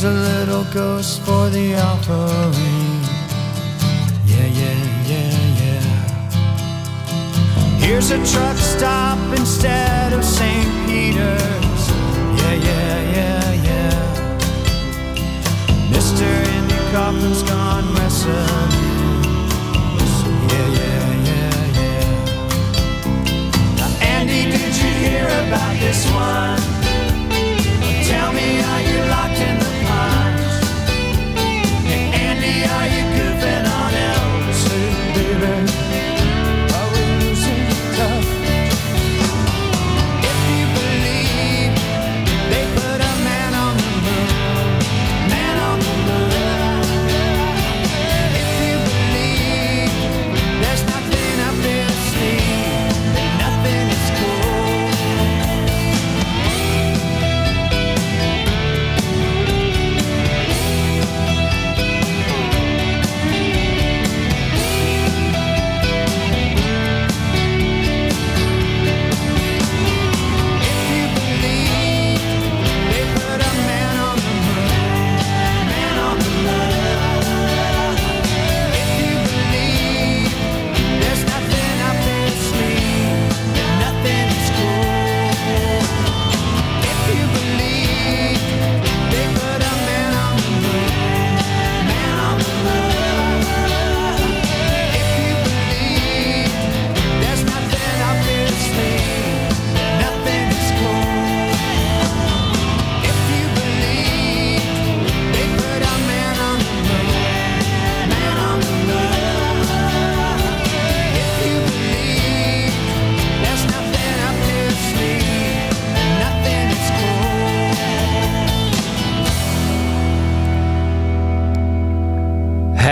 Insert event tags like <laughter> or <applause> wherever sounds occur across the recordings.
Here's a little ghost for the offering. Yeah, yeah, yeah, yeah. Here's a truck stop instead of St. Peter's. Yeah, yeah, yeah, yeah. Mr. Andy Kaufman's gone wrestling. did you hear about this one? Tell me how you locked in the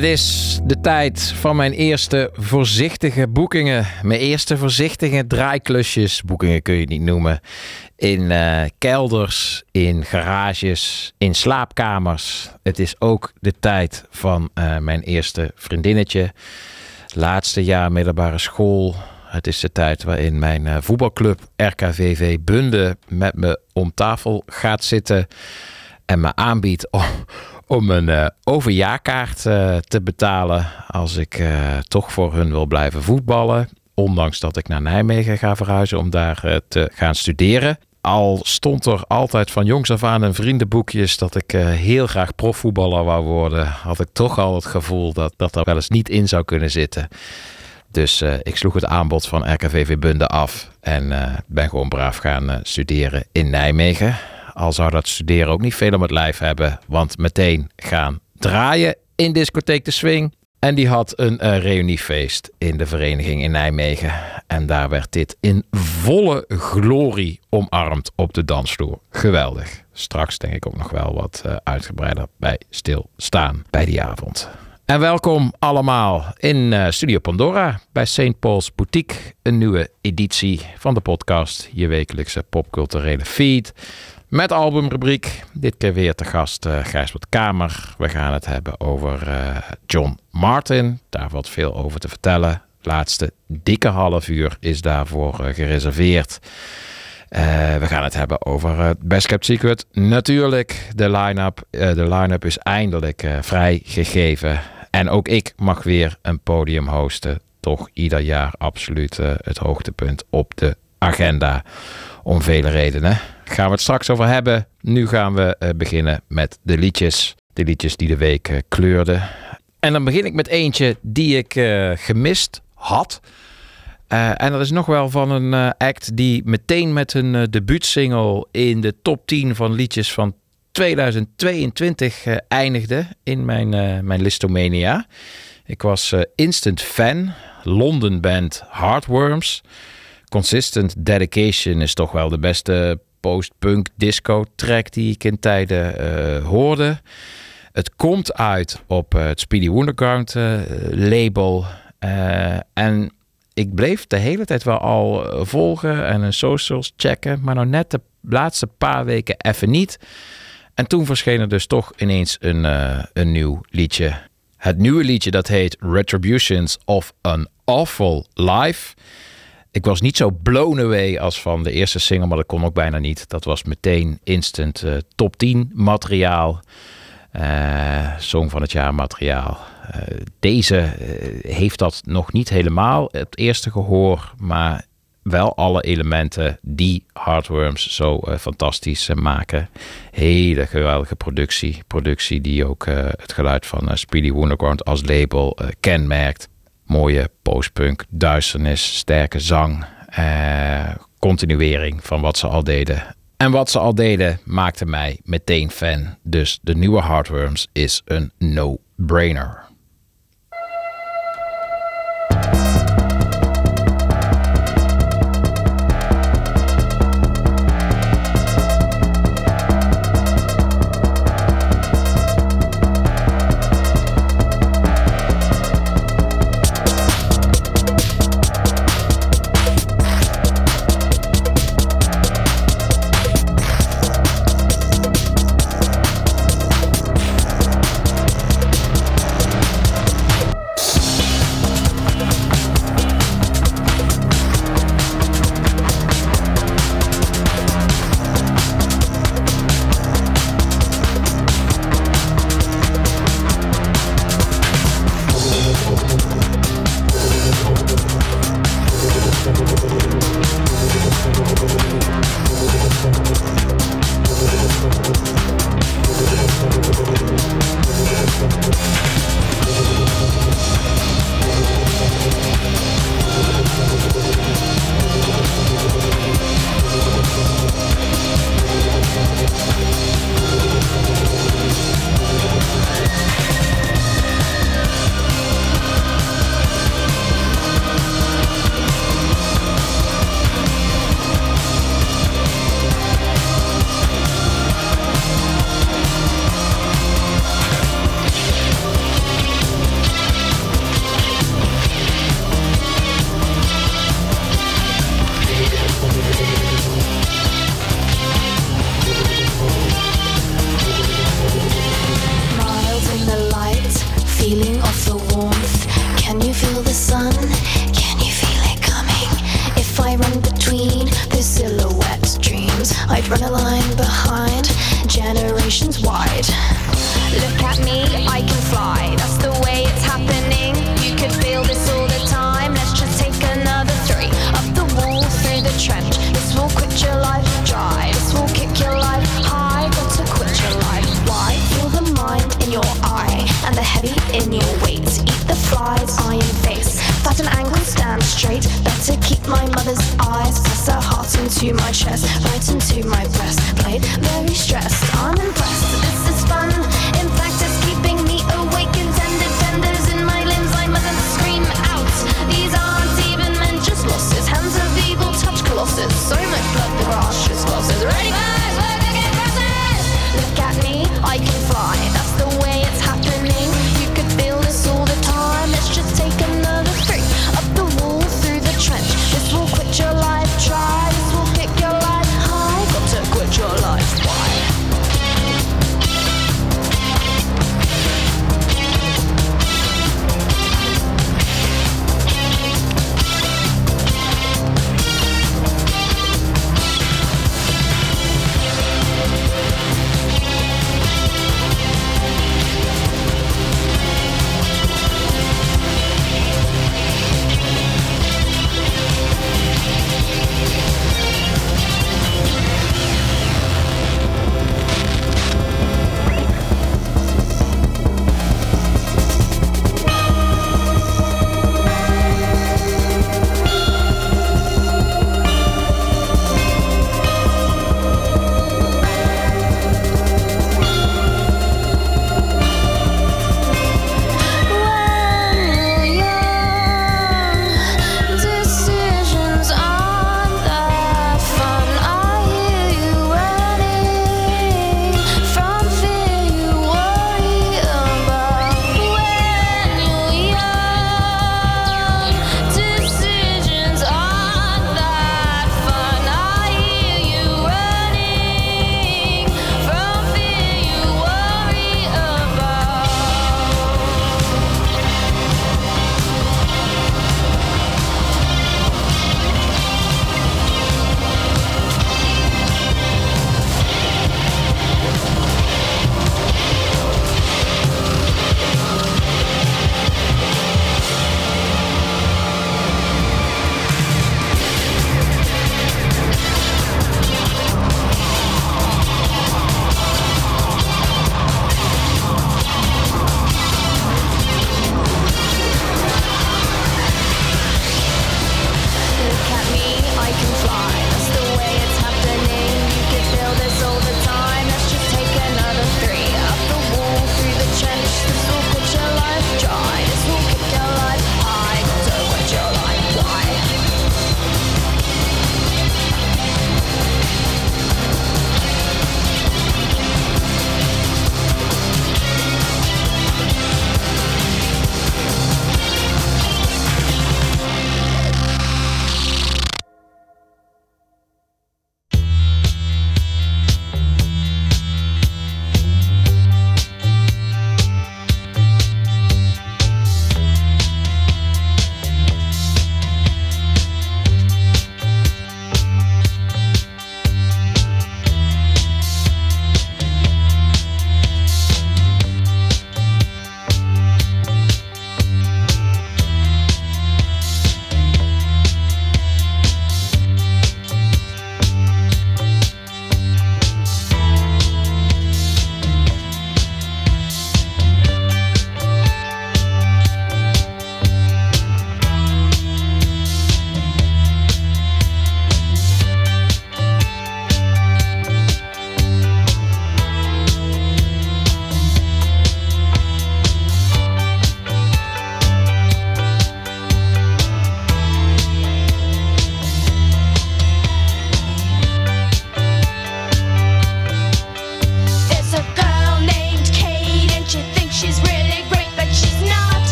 Het is de tijd van mijn eerste voorzichtige boekingen. Mijn eerste voorzichtige draaiklusjes. Boekingen kun je niet noemen. In uh, kelders, in garages, in slaapkamers. Het is ook de tijd van uh, mijn eerste vriendinnetje. Laatste jaar middelbare school. Het is de tijd waarin mijn uh, voetbalclub RKVV Bunde met me om tafel gaat zitten en me aanbiedt om, om een uh, overjaarkaart uh, te betalen als ik uh, toch voor hun wil blijven voetballen. Ondanks dat ik naar Nijmegen ga verhuizen om daar te gaan studeren. Al stond er altijd van jongs af aan in vriendenboekjes dat ik heel graag profvoetballer wou worden, had ik toch al het gevoel dat dat er wel eens niet in zou kunnen zitten. Dus ik sloeg het aanbod van RKVV Bunde af en ben gewoon braaf gaan studeren in Nijmegen. Al zou dat studeren ook niet veel om het lijf hebben. Want meteen gaan draaien in discotheek De Swing. En die had een uh, reuniefeest in de vereniging in Nijmegen. En daar werd dit in volle glorie omarmd op de dansvloer. Geweldig. Straks denk ik ook nog wel wat uh, uitgebreider bij stilstaan bij die avond. En welkom allemaal in uh, Studio Pandora bij St. Paul's Boutique. Een nieuwe editie van de podcast, je wekelijkse popculturele feed. Met albumrubriek. Dit keer weer te gast uh, Gijsbert Kamer. We gaan het hebben over uh, John Martin. Daar valt veel over te vertellen. Laatste dikke half uur is daarvoor uh, gereserveerd. we gaan het hebben over Best Kept Secret. Natuurlijk, de line-up. de line-up is eindelijk vrijgegeven. En ook ik mag weer een podium hosten. Toch ieder jaar absoluut het hoogtepunt op de agenda. Om vele redenen gaan we het straks over hebben. Nu gaan we uh, beginnen met de liedjes. De liedjes die de week uh, kleurden. En dan begin ik met eentje die ik uh, gemist had. en dat is nog wel van een act die meteen met een debuutsingle in de top 10 van liedjes van 2022 eindigde in mijn, mijn Listomania. Ik was instant fan. London band Heartworms. Consistent Dedication is toch wel de beste post-punk disco track die ik in tijden uh, hoorde. Het komt uit op uh, het Speedy Wonderground uh, label. en ik bleef de hele tijd wel al volgen en een socials checken. Maar nou net de laatste paar weken even niet. En toen verscheen er dus toch ineens een, een nieuw liedje. Het nieuwe liedje dat heet Retributions of an Awful Life. Ik was niet zo blown away als van de eerste single, maar dat kon ook bijna niet. Dat was meteen instant uh, top 10 materiaal. Uh, song van het jaar materiaal. Uh, deze heeft dat nog niet helemaal, het eerste gehoor, maar wel alle elementen die Hardworms zo fantastisch maken. Hele geweldige productie. Productie die ook het geluid van Speedy Wonderground als label kenmerkt mooie postpunk, duisternis, sterke zang, eh, continuering van wat ze al deden. En wat ze al deden maakte mij meteen fan. Dus de nieuwe Hardworms is een no-brainer.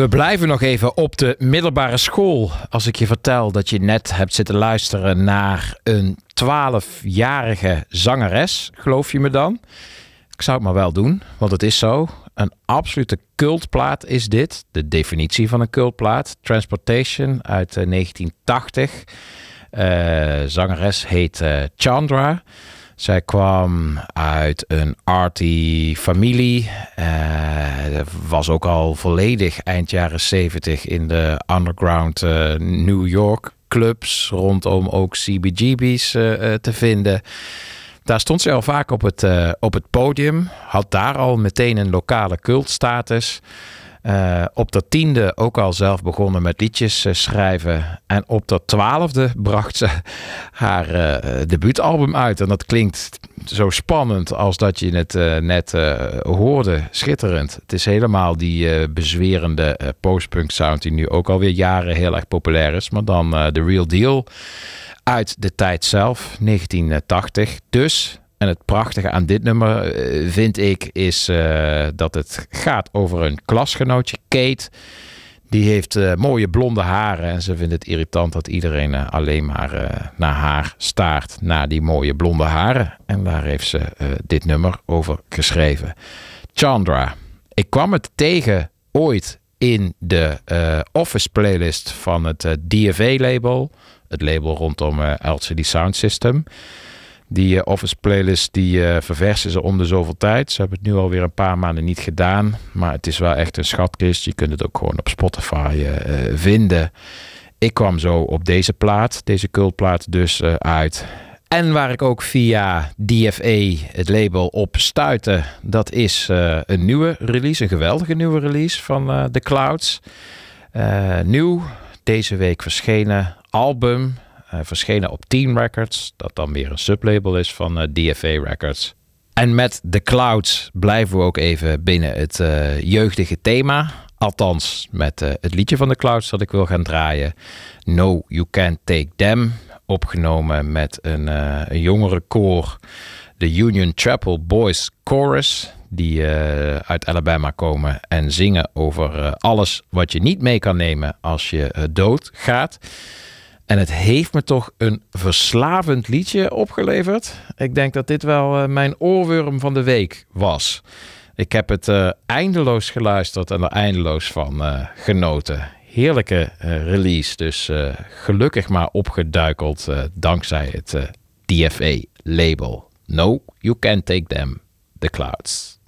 We blijven nog even op de middelbare school. Als ik je vertel dat je net hebt zitten luisteren naar een 12-jarige zangeres, geloof je me dan? Ik zou het maar wel doen, want het is zo. Een absolute cultplaat is dit. De definitie van een cultplaat. Transportation uit 1980. Uh, zangeres heet uh, Chandra. Zij kwam uit een arty familie. Uh, was ook al volledig eind jaren 70 in de underground uh, New York clubs. Rondom ook CBGB's uh, te vinden. Daar stond ze al vaak op het, op het podium. Had daar al meteen een lokale cultstatus. Uh, op de tiende ook al zelf begonnen met liedjes uh, schrijven. En op de twaalfde bracht ze <laughs> haar uh, debuutalbum uit. En dat klinkt zo spannend als dat je het net hoorde. Schitterend. Het is helemaal die bezwerende postpunk sound die nu ook alweer jaren heel erg populair is. Maar dan de real deal uit de tijd zelf, 1980. Dus en het prachtige aan dit nummer uh, vind ik is uh, dat het gaat over een klasgenootje, Kate. Die heeft uh, mooie blonde haren en ze vindt het irritant dat iedereen alleen maar naar haar staart, naar die mooie blonde haren. En daar heeft ze dit nummer over geschreven. Chandra. Ik kwam het tegen ooit in de Office playlist van het DFA-label. Het label rondom LCD Sound System. Die uh, Office playlist die uh, verversen ze om de zoveel tijd. Ze hebben het nu alweer een paar maanden niet gedaan. Maar het is wel echt een schatkist. Je kunt het ook gewoon op Spotify uh, vinden. Ik kwam zo op deze plaat, deze cultplaat dus uit. En waar ik ook via DFA, het label, op stuitte, dat is een nieuwe release, een geweldige nieuwe release van The Clouds. nieuw, deze week verschenen album uh, verschenen op Team Records, dat dan weer een sublabel is van eh, DFA Records. En met The Clouds blijven we ook even binnen het uh, jeugdige thema. Althans, met het liedje van The Clouds dat ik wil gaan draaien. No, You Can't Take Them. Opgenomen met een, jongere koor. De Union Chapel Boys Chorus. Die uit Alabama komen en zingen over alles wat je niet mee kan nemen als je dood gaat. En het heeft me toch een verslavend liedje opgeleverd. Ik denk dat dit wel uh, mijn oorworm van de week was. Ik heb het uh, eindeloos geluisterd en er eindeloos van uh, genoten. Heerlijke release, dus gelukkig maar opgeduikeld dankzij het DFA-label. No, you can't take them, the clouds.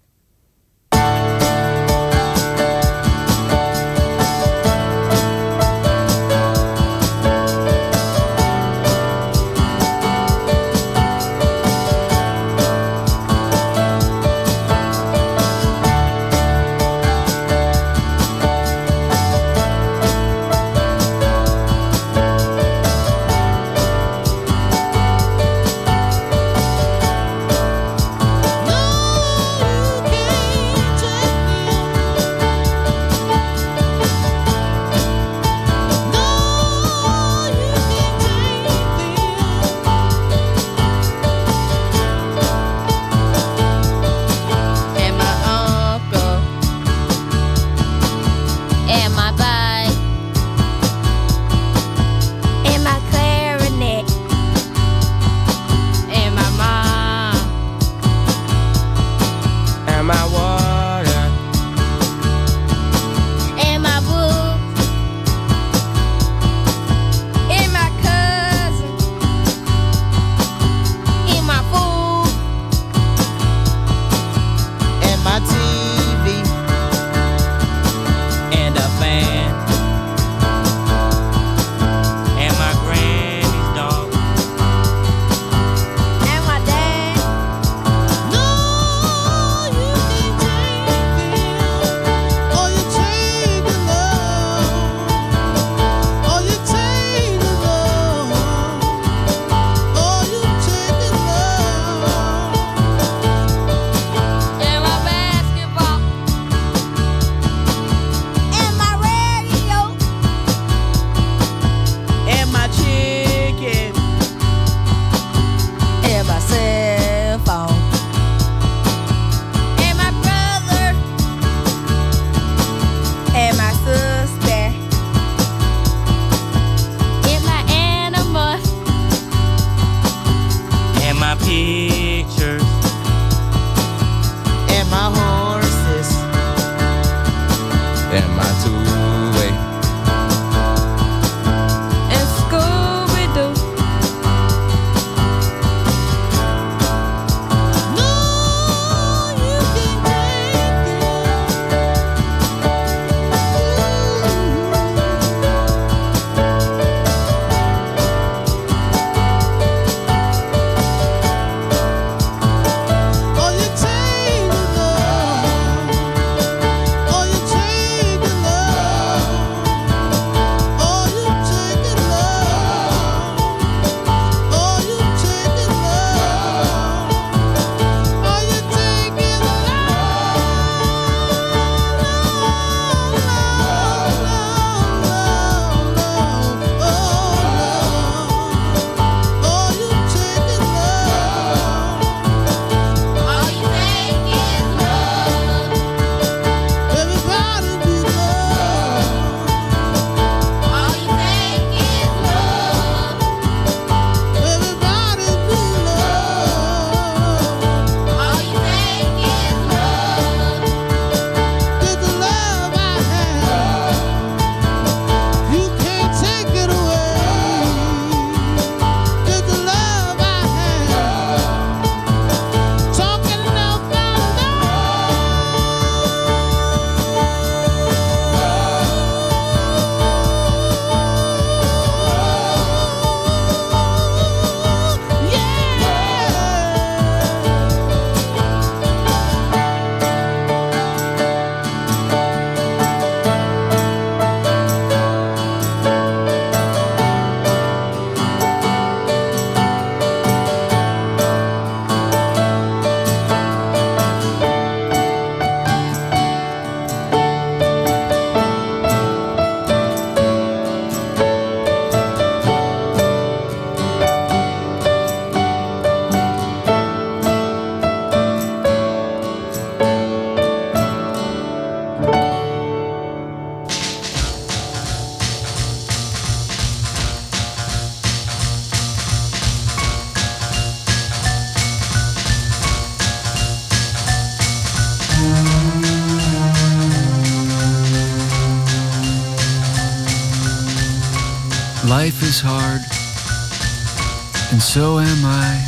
so am I.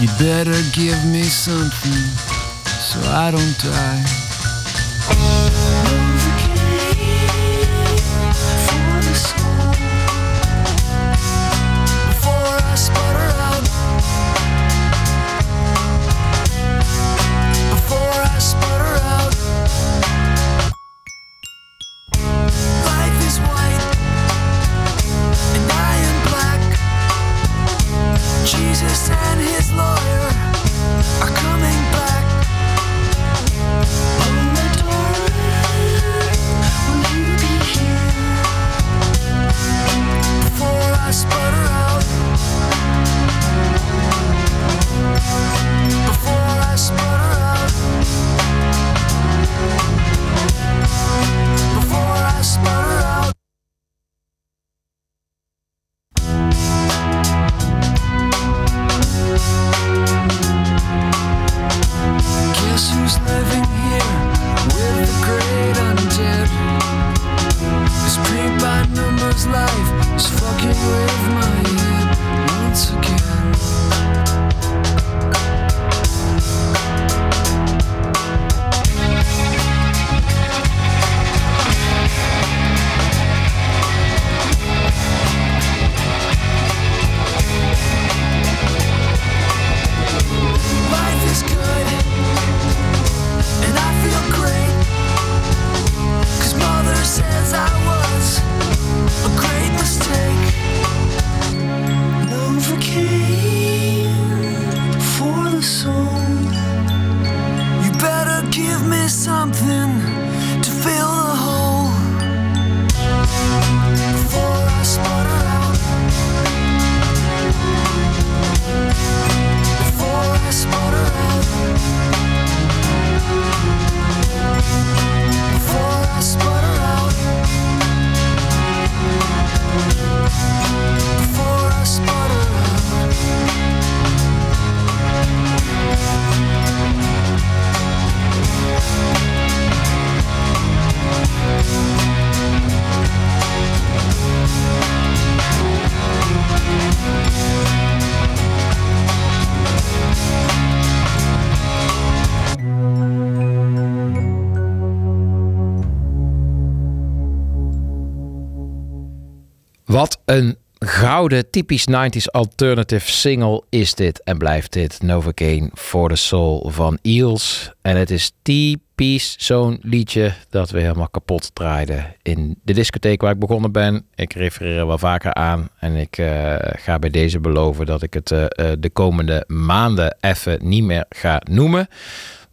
You better give me something so I don't die. sont Wat een gouden, typisch 90s alternative single is dit en blijft dit. Novocaine for the Soul van Eels. En het is typisch zo'n liedje dat we helemaal kapot draaiden in de discotheek waar ik begonnen ben. Ik refereer er wel vaker aan en ik eh, ga bij deze beloven dat ik het eh, eh, de komende maanden even niet meer ga noemen.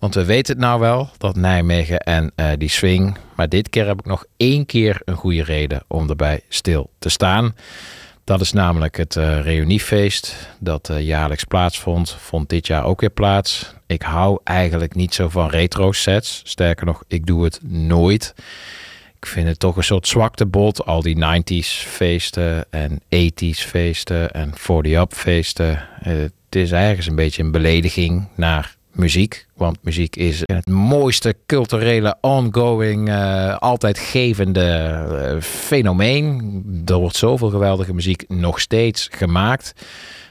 Want we weten het nou wel, dat Nijmegen en eh, die swing. Maar dit keer heb ik nog één keer een goede reden om erbij stil te staan. Dat is namelijk het eh reuniefeest dat eh, jaarlijks plaatsvond. Vond dit jaar ook weer plaats. Ik hou eigenlijk niet zo van retro sets. Sterker nog, ik doe het nooit. Ik vind het toch een soort zwaktebod. Al die 90s feesten en 80s feesten en 40-up feesten. Het is ergens een beetje een belediging naar muziek. Want muziek is het mooiste culturele, ongoing, eh, altijd gevende eh, fenomeen. Er wordt zoveel geweldige muziek nog steeds gemaakt.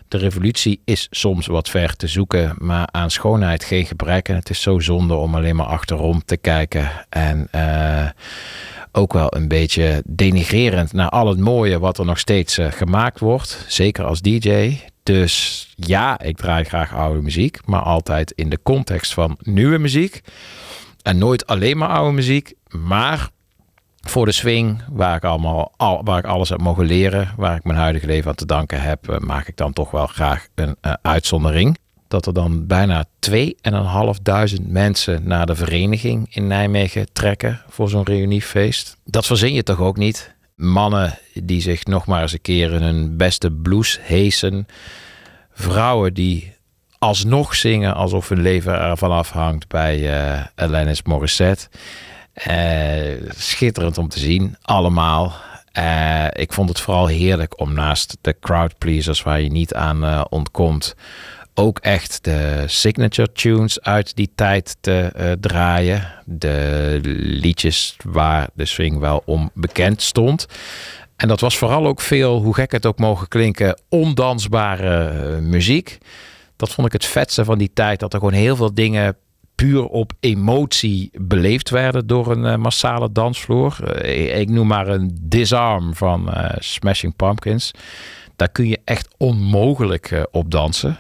De revolutie is soms wat ver te zoeken, maar aan schoonheid geen gebrek. En het is zo zonde om alleen maar achterom te kijken. En eh, ook wel een beetje denigrerend naar al het mooie wat er nog steeds gemaakt wordt. Zeker als DJ. Dus ja, ik draai graag oude muziek, maar altijd in de context van nieuwe muziek. En nooit alleen maar oude muziek, maar voor de swing, waar ik, allemaal, al, waar ik alles heb mogen leren, waar ik mijn huidige leven aan te danken heb, eh, maak ik dan toch wel graag een eh, uitzondering. Dat er dan bijna 2.500 mensen naar de vereniging in Nijmegen trekken voor zo'n reuniefeest. Dat verzin je toch ook niet? Mannen die zich nog maar eens een keer in hun beste blues heesen. Vrouwen die alsnog zingen alsof hun leven ervan afhangt bij eh Alanis Morissette. Eh, schitterend om te zien, allemaal. Eh, ik vond het vooral heerlijk om naast de crowd pleasers waar je niet aan ontkomt, ook echt de signature tunes uit die tijd te eh, draaien. De liedjes waar de swing wel om bekend stond. En dat was vooral ook veel, hoe gek het ook mogen klinken, ondansbare eh, muziek. Dat vond ik het vetste van die tijd. Dat er gewoon heel veel dingen puur op emotie beleefd werden door een eh, massale dansvloer. Ik, noem maar een Disarm van Smashing Pumpkins. Daar kun je echt onmogelijk op dansen.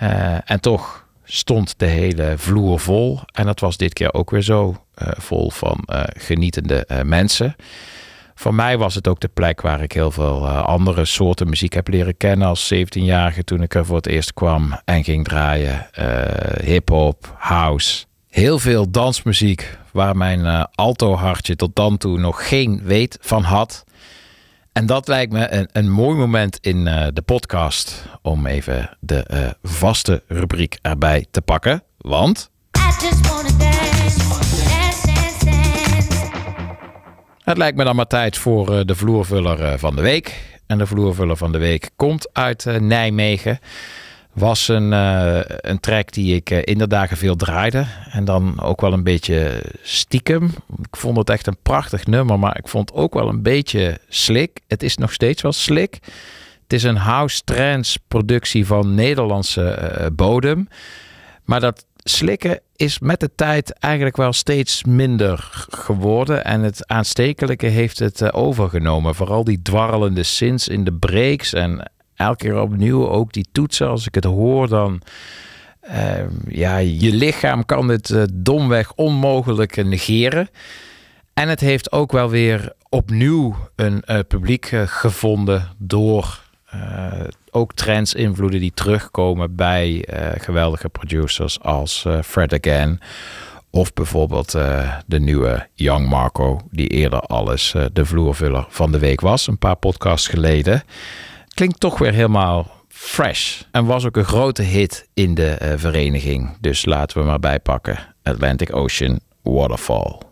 Eh, en toch stond de hele vloer vol. En dat was dit keer ook weer zo eh, vol van eh, genietende mensen. Voor mij was het ook de plek waar ik heel veel andere soorten muziek heb leren kennen als 17-jarige toen ik er voor het eerst kwam en ging draaien. Hip-hop, house. Heel veel dansmuziek waar mijn eh, alto-hartje tot dan toe nog geen weet van had. En dat lijkt me een, een mooi moment in eh, de podcast om even de eh, vaste rubriek erbij te pakken. Want. Het lijkt me dan maar tijd voor eh, de vloervuller van de week. En de vloervuller van de week komt uit Nijmegen. Was een, eh, een track die ik eh, in de dagen veel draaide. En dan ook wel een beetje stiekem. Ik vond het echt een prachtig nummer, maar ik vond het ook wel een beetje slick. Het is nog steeds wel slick. Het is een house trance productie van Nederlandse eh, bodem. Maar dat slikken is met de tijd eigenlijk wel steeds minder geworden. En het aanstekelijke heeft het overgenomen. Vooral die dwarrelende synths in de breaks. En elke keer opnieuw ook die toetsen. Als ik het hoor, dan... eh, ja, je lichaam kan het eh, domweg onmogelijk negeren. En het heeft ook wel weer opnieuw een eh, publiek eh, gevonden door ook trends invloeden die terugkomen bij geweldige producers als Fred Again. Of bijvoorbeeld de nieuwe Young Marco, die eerder alles de vloervuller van de week was, een paar podcasts geleden. Klinkt toch weer helemaal fresh. En was ook een grote hit in de eh, vereniging. Dus laten we maar bijpakken. Atlantic Ocean Waterfall.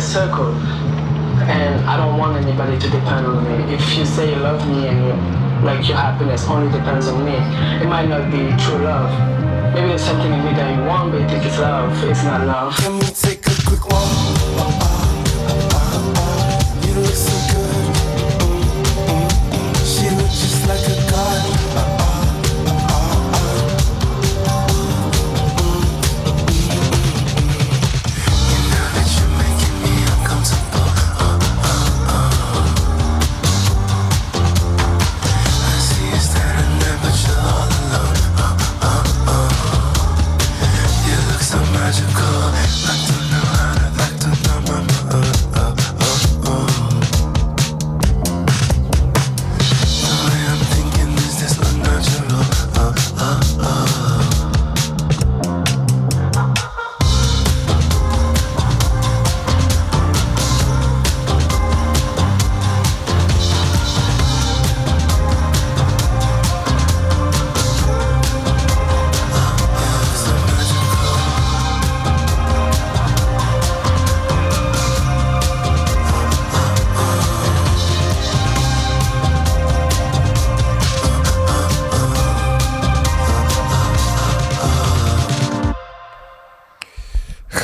Circle, and I don't want anybody to depend on me. If you say you love me and you, like your happiness only depends on me, it might not be true love. Maybe there's something in me that you want, but you think it's love. It's not love. Let me take a quick walk.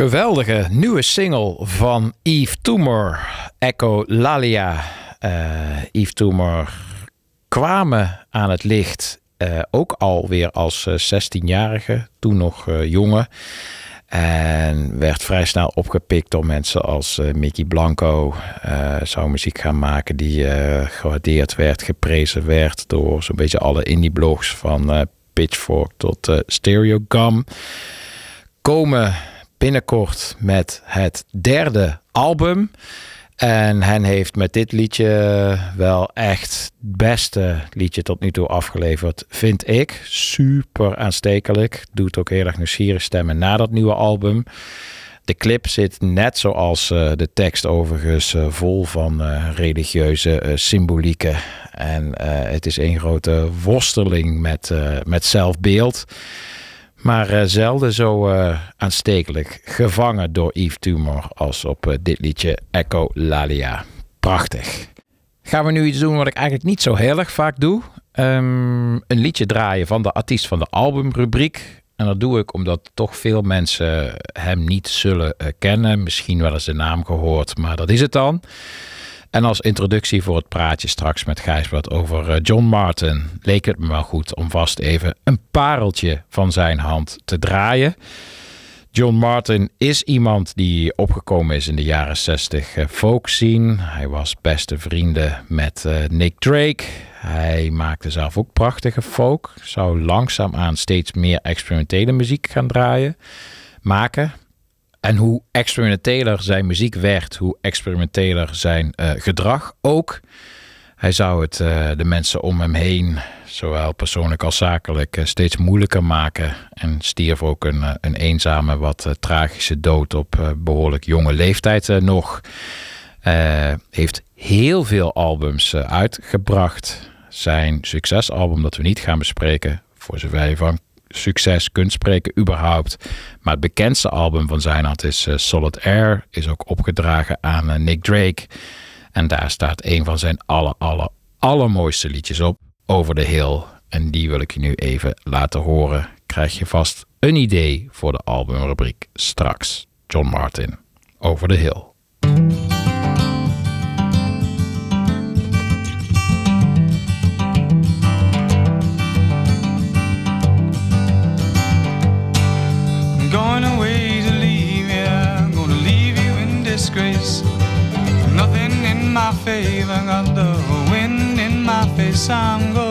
Geweldige nieuwe single van Yves Toemer, Echo Lalia. Eh Yves Toemer kwamen aan het licht eh, ook alweer als eh, 16-jarige, toen nog eh, jongen. En werd vrij snel opgepikt door mensen als eh, Mickey Blanco. eh, zou muziek gaan maken die eh, gewaardeerd werd, geprezen werd door zo'n beetje alle indie blogs van eh, Pitchfork tot eh, Stereogum. Komen binnenkort met het derde album. En hen heeft met dit liedje wel echt het beste liedje tot nu toe afgeleverd, vind ik. Super aanstekelijk. Doet ook heel erg nieuwsgierig stemmen na dat nieuwe album. De clip zit net zoals eh, de tekst overigens eh, vol van eh, religieuze symbolieken. En het is een grote worsteling met, met zelfbeeld. Maar eh, zelden zo eh, aanstekelijk gevangen door Yves Tumor als op eh, dit liedje Echo Lalia. Prachtig. Gaan we nu iets doen wat ik eigenlijk niet zo heel erg vaak doe. Ehm, een liedje draaien van de artiest van de albumrubriek. En dat doe ik omdat toch veel mensen hem niet zullen kennen. Misschien wel eens de naam gehoord, maar dat is het dan. En als introductie voor het praatje straks met Gijsbert over eh, John Martin leek het me wel goed om vast even een pareltje van zijn hand te draaien. John Martin is iemand die opgekomen is in de jaren 60 eh, folk scene. Hij was beste vrienden met eh, Nick Drake. Hij maakte zelf ook prachtige folk. Zou langzaamaan steeds meer experimentele muziek gaan draaien, maken. En hoe experimenteler zijn muziek werd, hoe experimenteler zijn eh, gedrag ook. Hij zou het eh, de mensen om hem heen, zowel persoonlijk als zakelijk, eh, steeds moeilijker maken. En stierf ook een, een eenzame, wat tragische dood op eh, behoorlijk jonge leeftijd nog. Heeft heel veel albums uitgebracht. Zijn succesalbum dat we niet gaan bespreken, voor zover je van succes kunt spreken überhaupt. Maar het bekendste album van zijn hand is eh, Solid Air. Is ook opgedragen aan eh, Nick Drake. En daar staat een van zijn aller, aller, allermooiste liedjes op. Over the Hill. En die wil ik je nu even laten horen. Krijg je vast een idee voor de albumrubriek straks. John Martin. Over the Hill. Going away to leave you. I'm gonna leave you in disgrace. Nothing in my favor, got the wind in my face. I'm going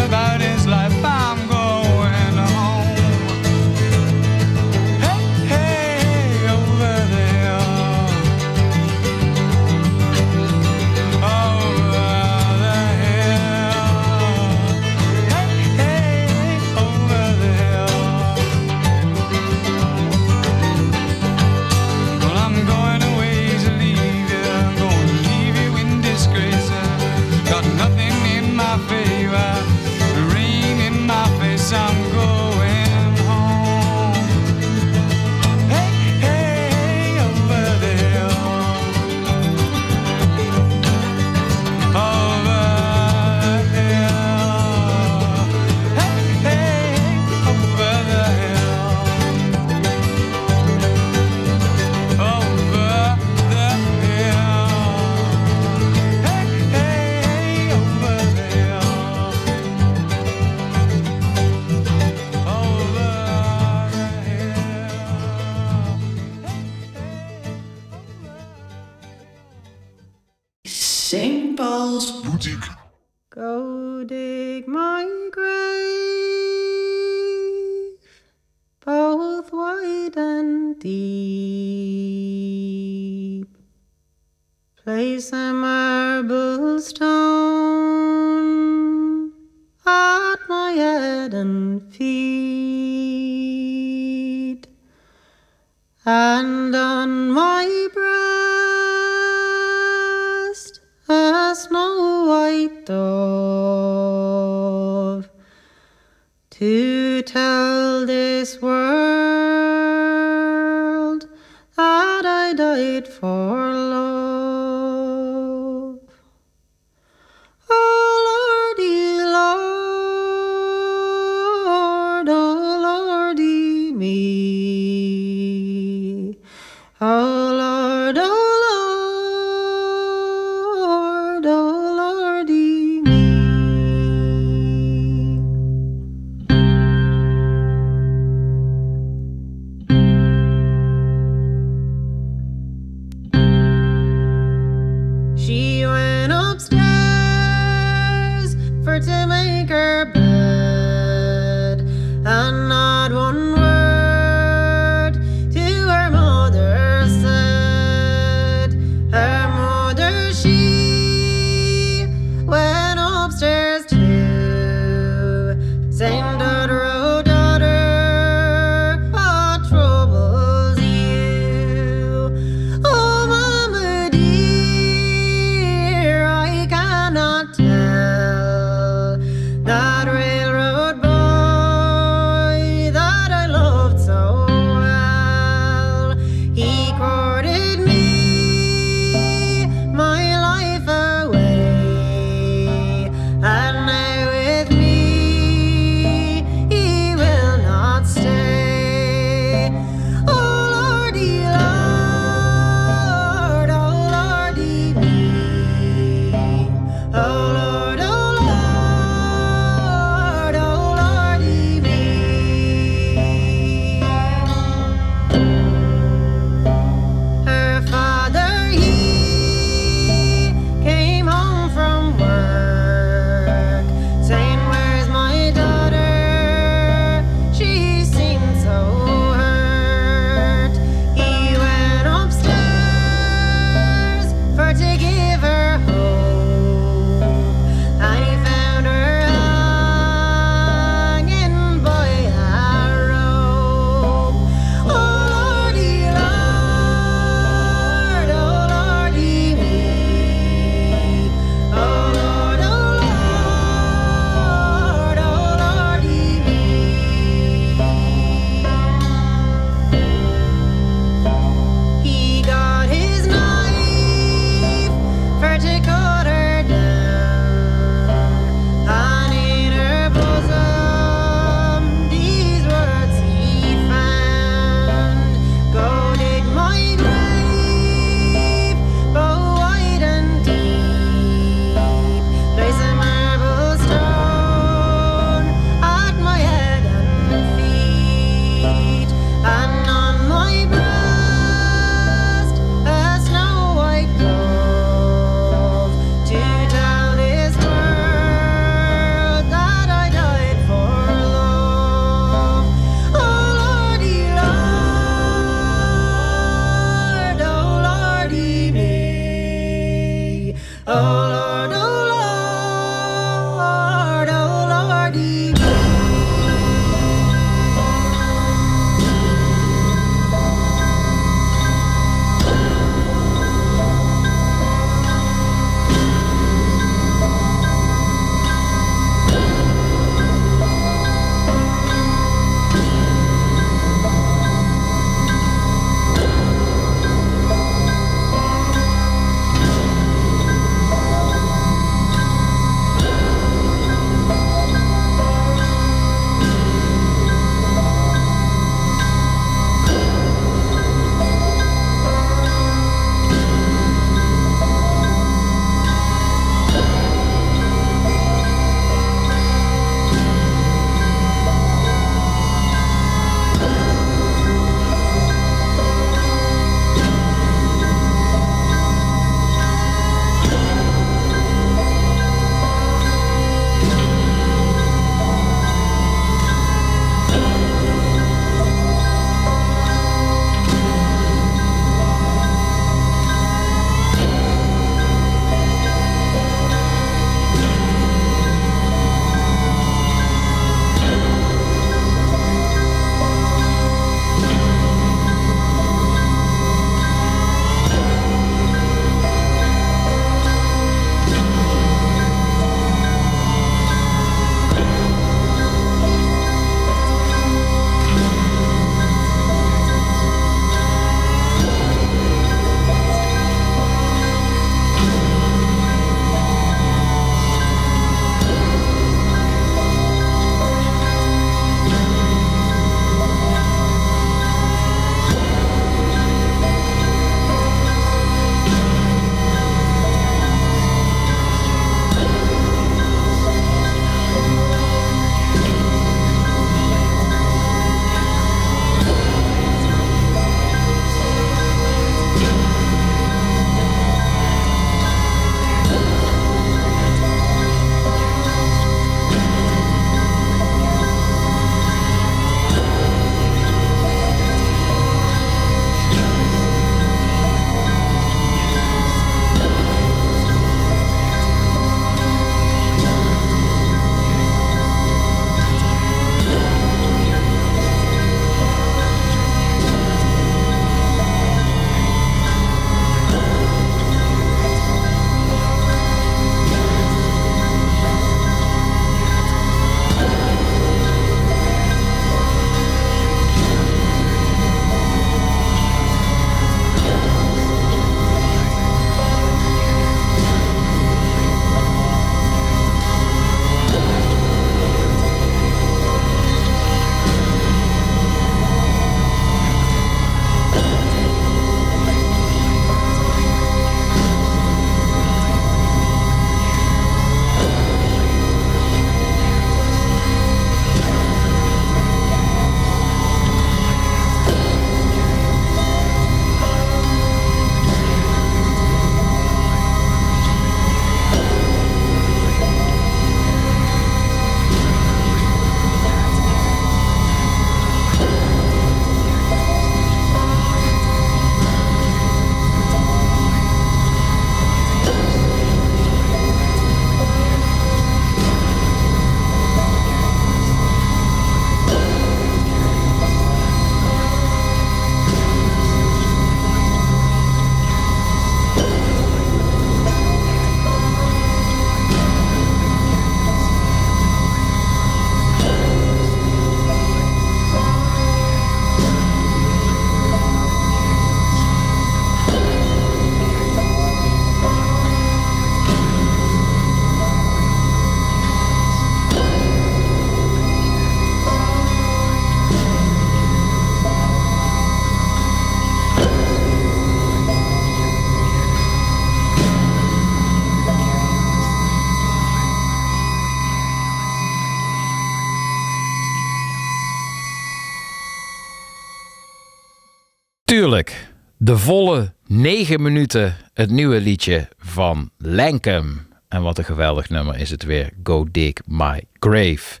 de volle 9 minuten het nieuwe liedje van Lankum. En wat een geweldig nummer is het weer. Go Dig My Grave.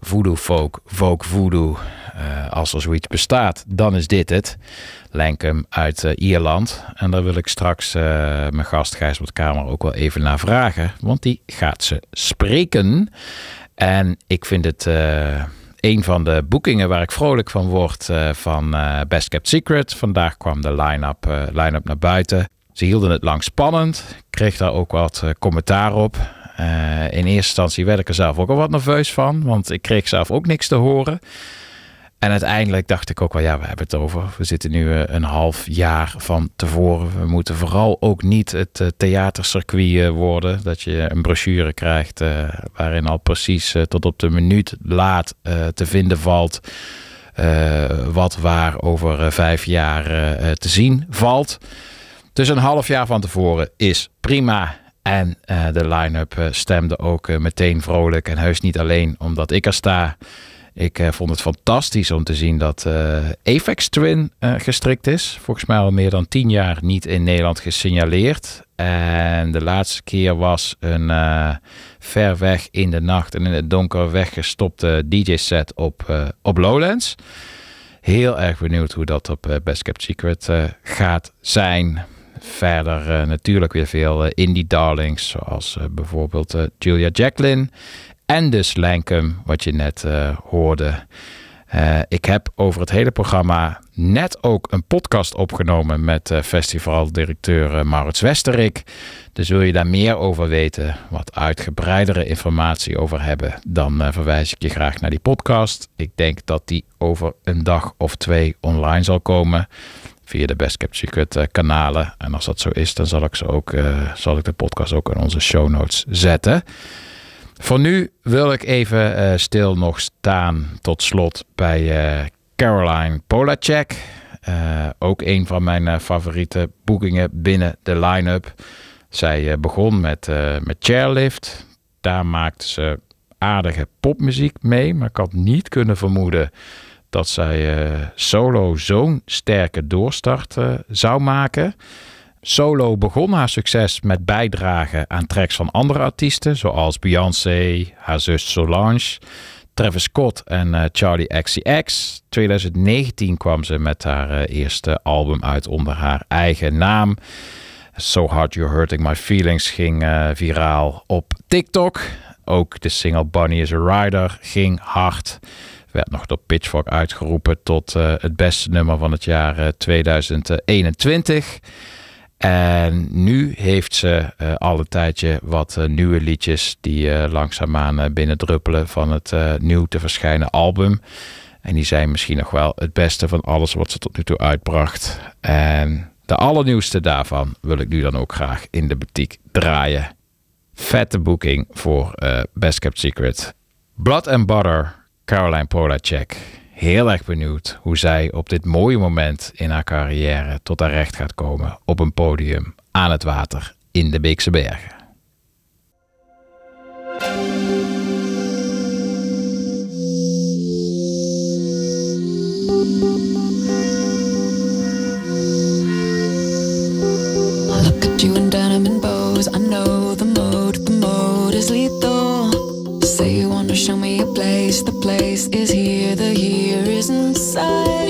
Voodoo folk, folk voodoo. Eh, als er zoiets bestaat, dan is dit het. Lankum uit eh, Ierland. En daar wil ik straks eh, mijn gast Gijsbert Kamer ook wel even naar vragen. Want die gaat ze spreken. En ik vind het een van de boekingen waar ik vrolijk van word eh, van eh, Best Kept Secret. Vandaag kwam de line-up eh, line-up naar buiten. Ze hielden het lang spannend. Kreeg daar ook wat commentaar op. In eerste instantie werd ik er zelf ook al wat nerveus van. Want ik kreeg zelf ook niks te horen. En uiteindelijk dacht ik ook wel, ja, we hebben het over. We zitten nu eh, een half jaar van tevoren. We moeten vooral ook niet het eh, theatercircuit eh, worden. Dat je een brochure krijgt waarin al precies tot op de minuut laat te vinden valt. wat waar over vijf jaar te zien valt. Dus een half jaar van tevoren is prima. En de line-up stemde ook meteen vrolijk. En heus niet alleen omdat ik er sta. Ik eh, vond het fantastisch om te zien dat Apex Twin eh, gestrikt is. Volgens mij al meer dan tien jaar niet in Nederland gesignaleerd. En de laatste keer was een ver weg in de nacht en in het donker weggestopte DJ-set op, op Lowlands. Heel erg benieuwd hoe dat op Best Kept Secret gaat zijn. Verder natuurlijk weer veel indie darlings, zoals bijvoorbeeld Julia Jacqueline. En dus Lankum, wat je net eh, hoorde. Eh, ik heb over het hele programma net ook een podcast opgenomen met eh, festivaldirecteur Maurits Westerik. Dus wil je daar meer over weten, wat uitgebreidere informatie over hebben, dan verwijs ik je graag naar die podcast. Ik denk dat die over een dag of twee online zal komen via de Best Kept kanalen. En als dat zo is, dan zal ik, ze ook, zal ik de podcast ook in onze show notes zetten. Voor nu wil ik even eh, stil nog staan tot slot bij eh, Caroline Polacek. Eh, ook een van mijn favoriete boekingen binnen de line-up. Zij begon met, met Chairlift. Daar maakte ze aardige popmuziek mee. Maar ik had niet kunnen vermoeden dat zij solo zo'n sterke doorstart zou maken. Solo begon haar succes met bijdragen aan tracks van andere artiesten, zoals Beyoncé, haar zus Solange, Travis Scott en Charlie XCX. 2019 kwam ze met haar eh, eerste album uit onder haar eigen naam. So Hard You're Hurting My Feelings ging eh, viraal op TikTok. Ook de single Bunny is a Rider ging hard. Werd nog door Pitchfork uitgeroepen tot eh, het beste nummer van het jaar eh, 2021. En nu heeft ze eh, al een tijdje wat eh, nieuwe liedjes die eh, langzaamaan binnendruppelen van het nieuw te verschijnen album. En die zijn misschien nog wel het beste van alles wat ze tot nu toe uitbracht. En de allernieuwste daarvan wil ik nu dan ook graag in de boutique draaien. Vette boeking voor Best Kept Secret. Blood and Butter, Caroline Polacek. Heel erg benieuwd hoe zij op dit mooie moment in haar carrière tot haar recht gaat komen op een podium aan het water in de Beekse Bergen. Place, the place is here, the here is inside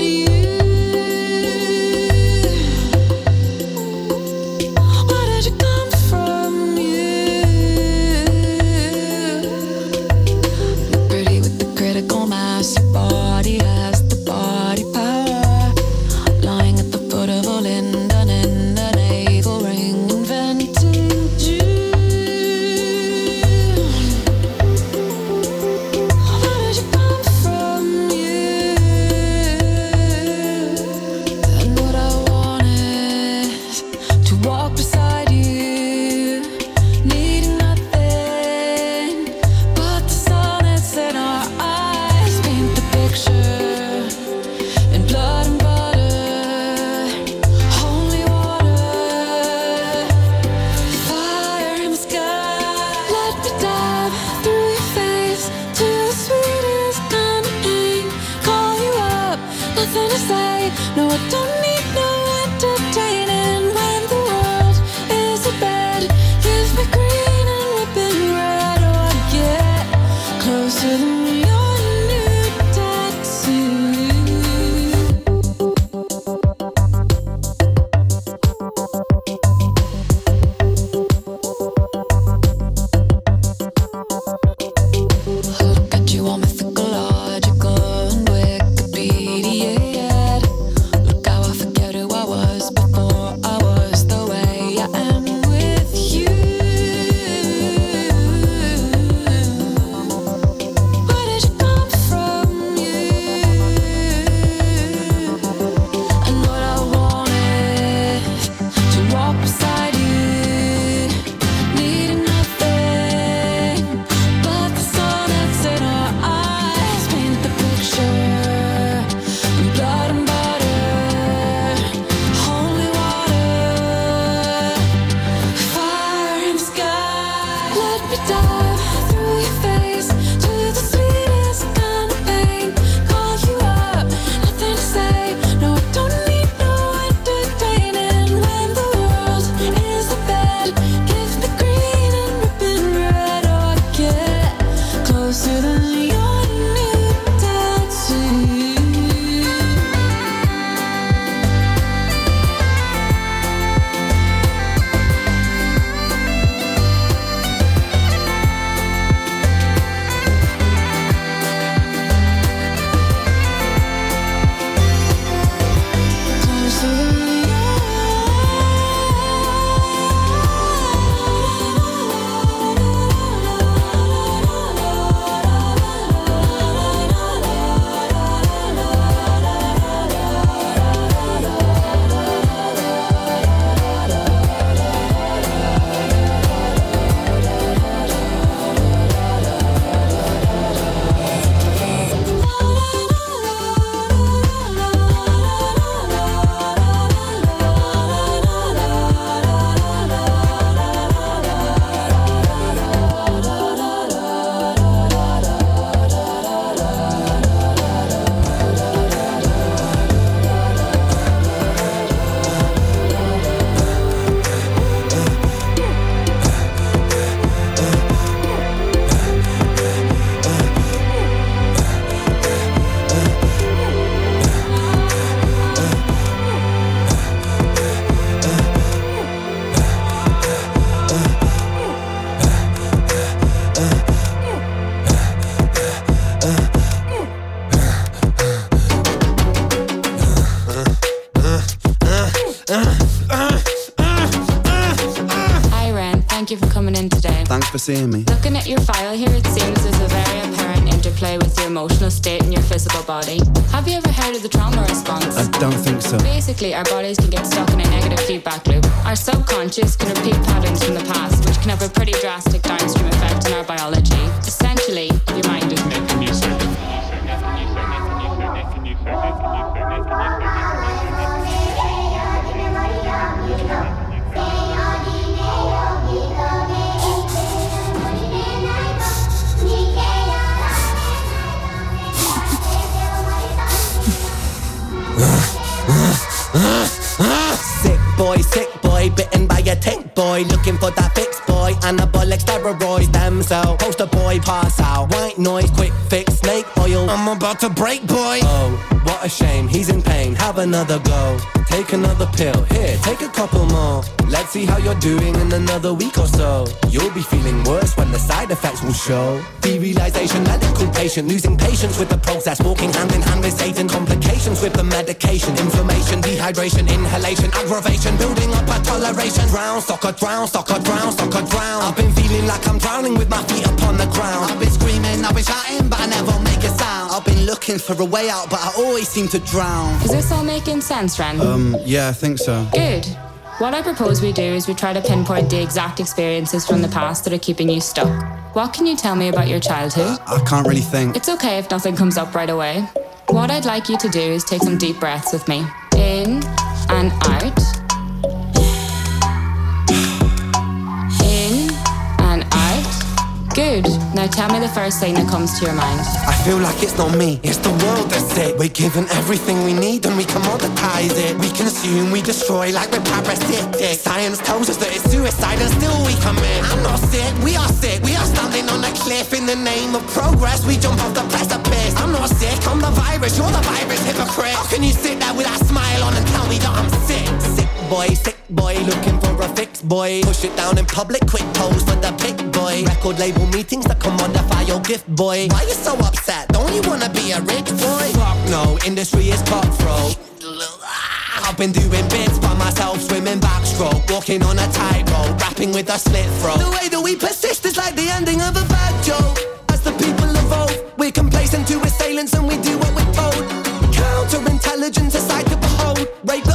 Basically, our bodies can get stuck to break, boy. Oh, what a shame, he's in pain. Have another go. Take another pill, here, take a couple more. Let's see how you're doing in another week or so. You'll be feeling worse when the side effects will show. Derealization, medical patient, losing patience with the process, walking hand in hand with Satan. Complications with the medication, inflammation, dehydration, inhalation, aggravation, building up a toleration. Drown, soccer, drown, soccer, drown, soccer, drown. I've been feeling like I'm drowning with my feet upon the ground. I've been screaming, I've been shouting, but I never make a sound. Looking for a way out, but I always seem to drown. Is this all making sense, Ren? Um, yeah, I think so. Good. What I propose we do is we try to pinpoint the exact experiences from the past that are keeping you stuck. What can you tell me about your childhood? I can't really think. It's okay if nothing comes up right away. What I'd like you to do is take some deep breaths with me. In and out. In and out. Good. Now tell me the first thing that comes to your mind. Feel like it's not me, it's the world that's sick. We're given everything we need and we commoditize it. We consume, we destroy like we're parasitic. Science tells us that it's suicide and still we commit. I'm not sick, we are sick. We are standing on a cliff in the name of progress. We jump off the precipice. I'm not sick, I'm the virus. You're the virus, hypocrite. How can you sit there with that smile on and tell me that I'm sick? Sick boy, sick boy, looking for a fix boy. Push it down in public, quick pose for the pick boy. Record label meetings that commodify your gift boy. Why you so upset? Don't you wanna be a rich boy? Fuck no, industry is cutthroat. I've been doing bits by myself, swimming backstroke, walking on a tightrope, rapping with a slit throat. The way that we persist is like the ending of a bad joke. As the people evolve, we're complacent to assailants and we do what we're told. Counterintelligence, a sight to behold. Rape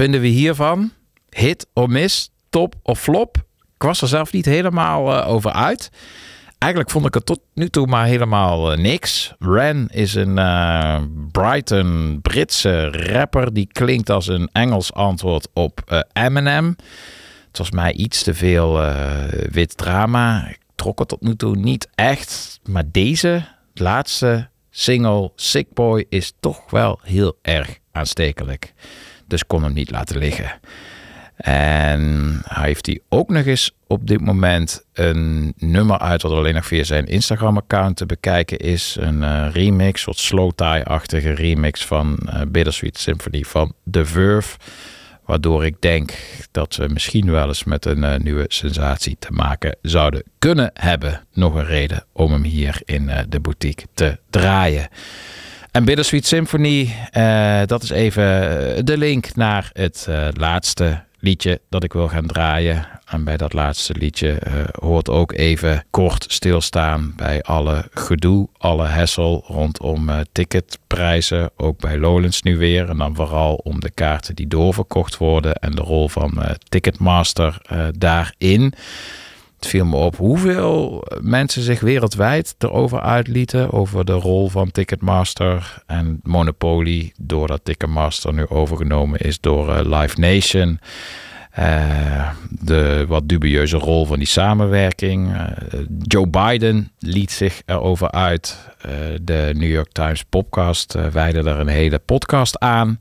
vinden we hiervan? Hit of miss? Top of flop? Ik was er zelf niet helemaal eh, over uit. Eigenlijk vond ik het tot nu toe maar helemaal eh, niks. Ren is een eh, Brighton Britse rapper. Die klinkt als een Engels antwoord op Eminem. Het was mij iets te veel wit drama. Ik trok het tot nu toe niet echt. Maar deze laatste single, Sick Boy, is toch wel heel erg aanstekelijk. Dus kon hem niet laten liggen. En hij heeft hij ook nog eens op dit moment een nummer uit wat alleen nog via zijn Instagram-account te bekijken is. Een eh, remix, wat slow tie-achtige remix van eh, Bittersweet Symphony van The Verve. Waardoor ik denk dat we misschien wel eens met een eh, nieuwe sensatie te maken zouden kunnen hebben. Nog een reden om hem hier in de boutique te draaien. En Bittersweet Symphony, eh, dat is even eh, de link naar het eh, laatste liedje dat ik wil gaan draaien. En bij dat laatste liedje hoort ook even kort stilstaan bij alle gedoe, alle hessel rondom ticketprijzen. Ook bij Lowlands nu weer. En dan vooral om de kaarten die doorverkocht worden en de rol van Ticketmaster daarin. Het viel me op hoeveel mensen zich wereldwijd erover uitlieten. Over de rol van Ticketmaster en Monopoly. Doordat Ticketmaster nu overgenomen is door eh, Live Nation. Eh, de wat dubieuze rol van die samenwerking. Eh, Joe Biden liet zich erover uit. De New York Times podcast wijde er een hele podcast aan.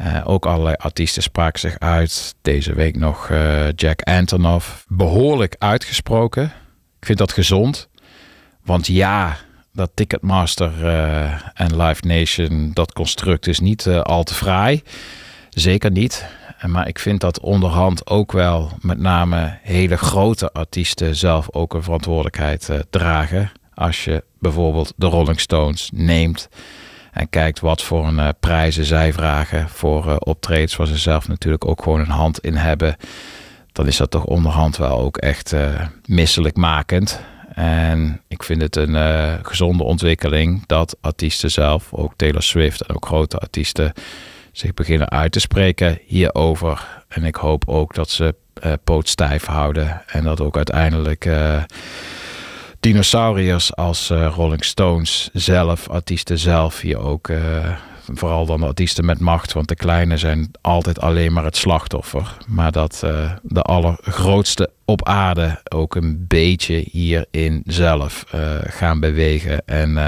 Uh, ook allerlei artiesten spraken zich uit. Deze week nog uh, Jack Antonoff. Behoorlijk uitgesproken. Ik vind dat gezond. Want ja, dat Ticketmaster uh, en Live Nation, dat construct is niet al te fraai. Zeker niet. Maar ik vind dat onderhand ook wel met name hele grote artiesten zelf ook een verantwoordelijkheid dragen. Als je bijvoorbeeld de Rolling Stones neemt. En kijkt wat voor een uh, prijzen zij vragen voor uh, optredens waar ze zelf natuurlijk ook gewoon een hand in hebben. Dan is dat toch onderhand wel ook echt uh, misselijkmakend. En ik vind het een gezonde ontwikkeling dat artiesten zelf, ook Taylor Swift en ook grote artiesten, zich beginnen uit te spreken hierover. En ik hoop ook dat ze poot stijf houden en dat ook uiteindelijk dinosauriërs als uh, Rolling Stones zelf, artiesten zelf, hier ook uh, vooral dan de artiesten met macht, want de kleine zijn altijd alleen maar het slachtoffer. Maar dat uh, de allergrootste op aarde ook een beetje hierin zelf gaan bewegen en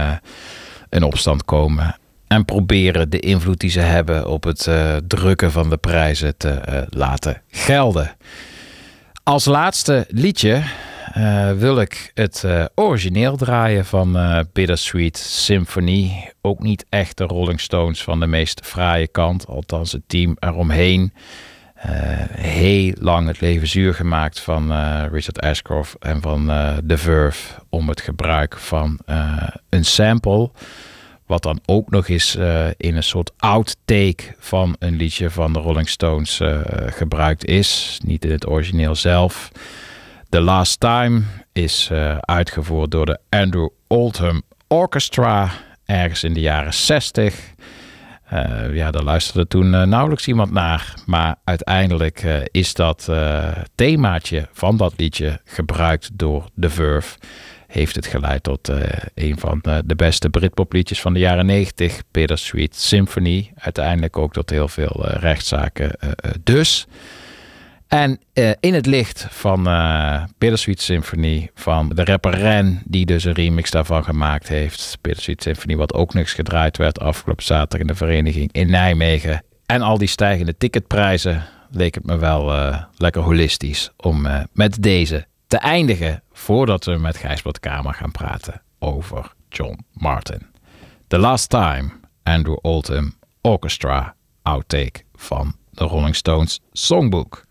in opstand komen. En proberen de invloed die ze hebben op het drukken van de prijzen te laten gelden. Als laatste liedje uh, wil ik het uh, origineel draaien van uh, Bittersweet Symphony. Ook niet echt de Rolling Stones van de meest fraaie kant, althans het team eromheen. heel lang het leven zuur gemaakt van Richard Ashcroft en van The Verve om het gebruik van een sample. Wat dan ook nog eens in een soort outtake van een liedje van de Rolling Stones gebruikt is. Niet in het origineel zelf. The Last Time is uh, uitgevoerd door de Andrew Oldham Orchestra ergens in de jaren 60. Eh, ja, daar luisterde toen eh, nauwelijks iemand naar. Maar uiteindelijk eh, is dat eh, themaatje van dat liedje gebruikt door The Verve. Heeft het geleid tot eh, een van eh, de beste Britpopliedjes van de jaren 90, Bittersweet Symphony. Uiteindelijk ook tot heel veel eh, rechtszaken eh, eh, dus. En eh, in het licht van eh Bittersweet Symphony van de rapper Ren, die dus een remix daarvan gemaakt heeft. Bittersweet Symphony, wat ook niks gedraaid werd afgelopen zaterdag in de vereniging in Nijmegen. En al die stijgende ticketprijzen leek het me wel eh, lekker holistisch om met deze te eindigen voordat we met Gijsbert Kamer gaan praten over John Martin. The Last Time, Andrew Oldham Orchestra outtake van de Rolling Stones Songbook.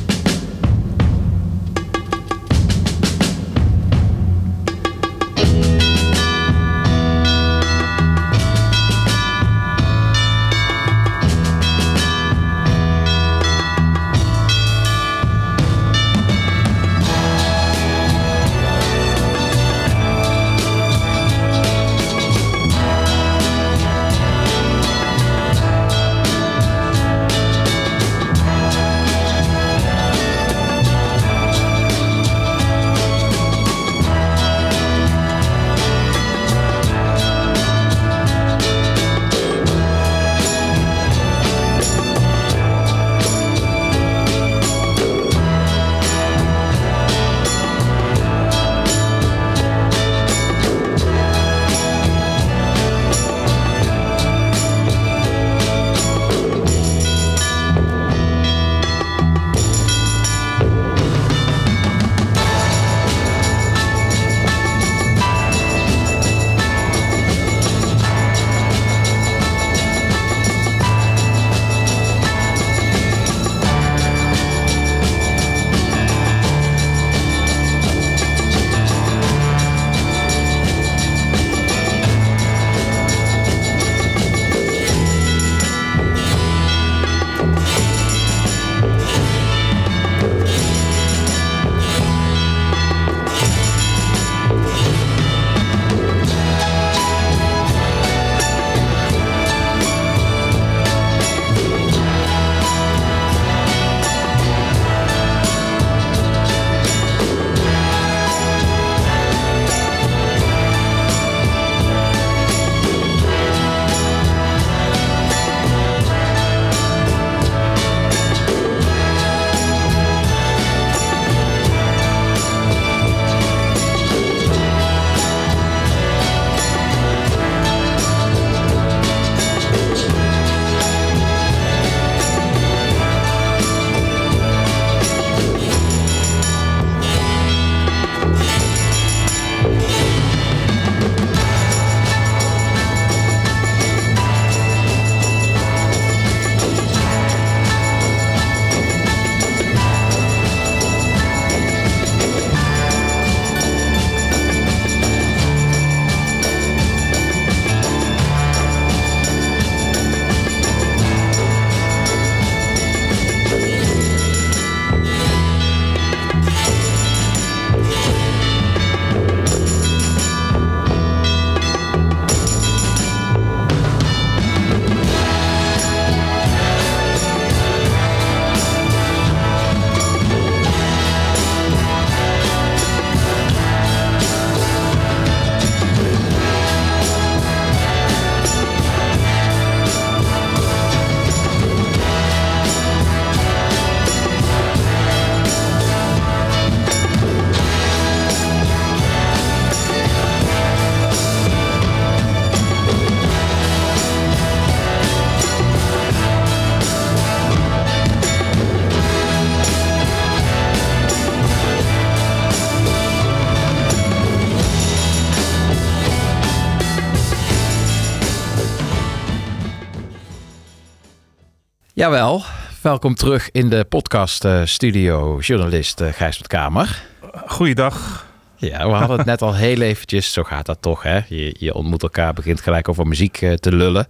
Jawel, welkom terug in de podcast eh, studio, journalist uh, Gijsbert Kamer. Goeiedag. Ja, we hadden het <laughs> net al heel eventjes, zo gaat dat toch hè. Je, je ontmoet elkaar, begint gelijk over muziek uh, te lullen.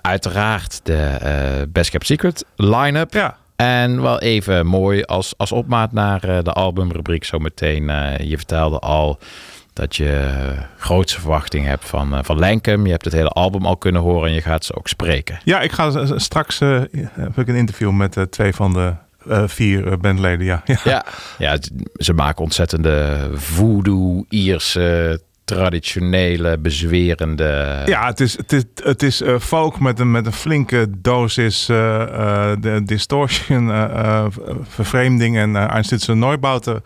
Uiteraard de Best Kept Secret line-up. Ja. En wel even mooi als, als opmaat naar de albumrubriek zometeen. je vertelde al dat je grootse verwachting hebt van, eh, van Lankum. Je hebt het hele album al kunnen horen en je gaat ze ook spreken. Ja, ik ga straks eh, heb ik een interview met eh, twee van de vier bandleden. Ja. Ja. Ja, ze maken ontzettende voodoo, Ierse, traditionele, bezwerende... Ja, het is, het is, het is folk met een, met een flinke dosis de distortion, vervreemding en uh, Einstürzende Neubauten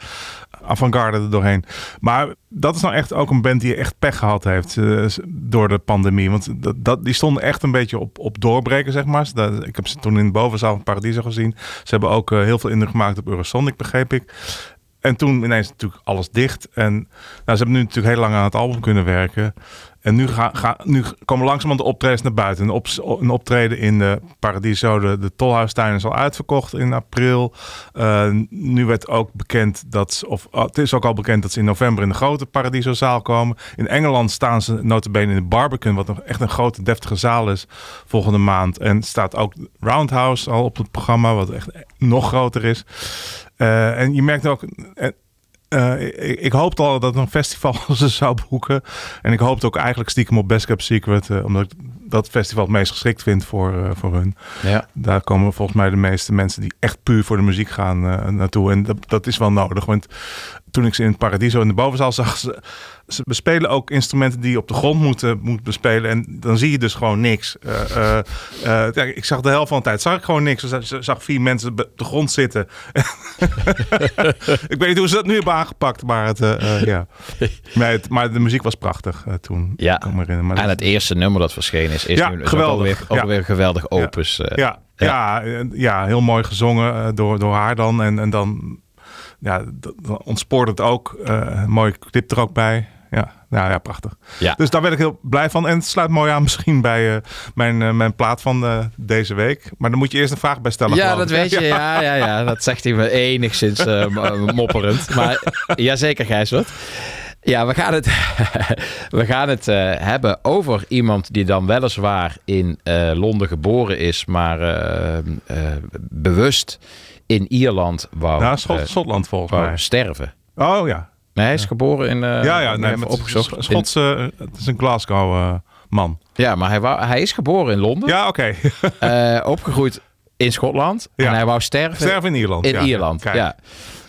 avant-garde er doorheen. Maar dat is nou echt ook een band die echt pech gehad heeft eh, door de pandemie. Want dat, die stonden echt een beetje op, op doorbreken, zeg maar. Dat, ik heb ze toen in de bovenzaal van Paradiso gezien. Ze hebben ook eh, heel veel indruk gemaakt op Eurosonic, begreep ik. En toen ineens natuurlijk alles dicht. En nou, ze hebben nu natuurlijk heel lang aan het album kunnen werken. En nu, ga, ga, nu komen langzamerhand de optredens naar buiten. Een, op, een optreden in de Paradiso, de, de Tolhuistuin, is al uitverkocht in april. Uh, nu werd ook bekend dat, ze- of oh, het is ook al bekend dat ze in november in de grote Paradiso-zaal komen. In Engeland staan ze notabene in de Barbican, wat nog echt een grote deftige zaal is, volgende maand. En staat ook Roundhouse al op het programma, wat echt nog groter is. Uh, en je merkt ook, eh, uh, ik, ik hoopte al dat een festival <laughs> ze zou boeken. En ik hoopte ook eigenlijk stiekem op Best Kept Secret. Uh, omdat ik dat festival het meest geschikt vind voor, uh, voor hun. Ja. Daar komen volgens mij de meeste mensen die echt puur voor de muziek gaan naartoe. En dat, dat is wel nodig. Want toen ik ze in het Paradiso in de bovenzaal zag... Ze, ze bespelen ook instrumenten die je op de grond moeten, moet bespelen. En dan zie je dus gewoon niks. Uh, uh, uh, ja, ik zag de helft van de tijd zag ik gewoon niks. Ik zag vier mensen op de grond zitten. <laughs> ik weet niet hoe ze dat nu hebben aangepakt, maar, het, ja. maar, het, maar de muziek was prachtig toen. Ja. Kan me herinneren. Maar en het eerste nummer dat verschenen is, is ja, nu geweldig. ook ja. een geweldig opus. Ja, ja, ja. ja, ja heel mooi gezongen door, door haar dan. En, en dan, ja, dan ontspoort het ook. een mooie clip er ook bij. Ja, nou ja, prachtig. Ja. Dus daar ben ik heel blij van. En het sluit mooi aan misschien bij uh, mijn, uh, mijn plaat van uh, deze week. Maar dan moet je eerst een vraag bij stellen. Ja, dat weet je. <laughs> Ja, ja, ja. Dat zegt hij me enigszins mopperend. Maar jazeker, Gijsbert. Ja, we gaan het, <laughs> we gaan het uh, hebben over iemand die dan weliswaar in uh, Londen geboren is, maar uh, bewust in Ierland wou, nou, Schot, Schotland volgens mij. sterven. Oh ja. Nee, hij is ja. geboren in. ja, ja, nee, maar opgezocht. Schotse, het is een Glasgow man. Ja, maar hij, wou, hij is geboren in Londen. Ja, oké. Okay. opgegroeid in Schotland. Ja. En hij wou sterven. Sterven in Ierland. In ja, Ierland, ja.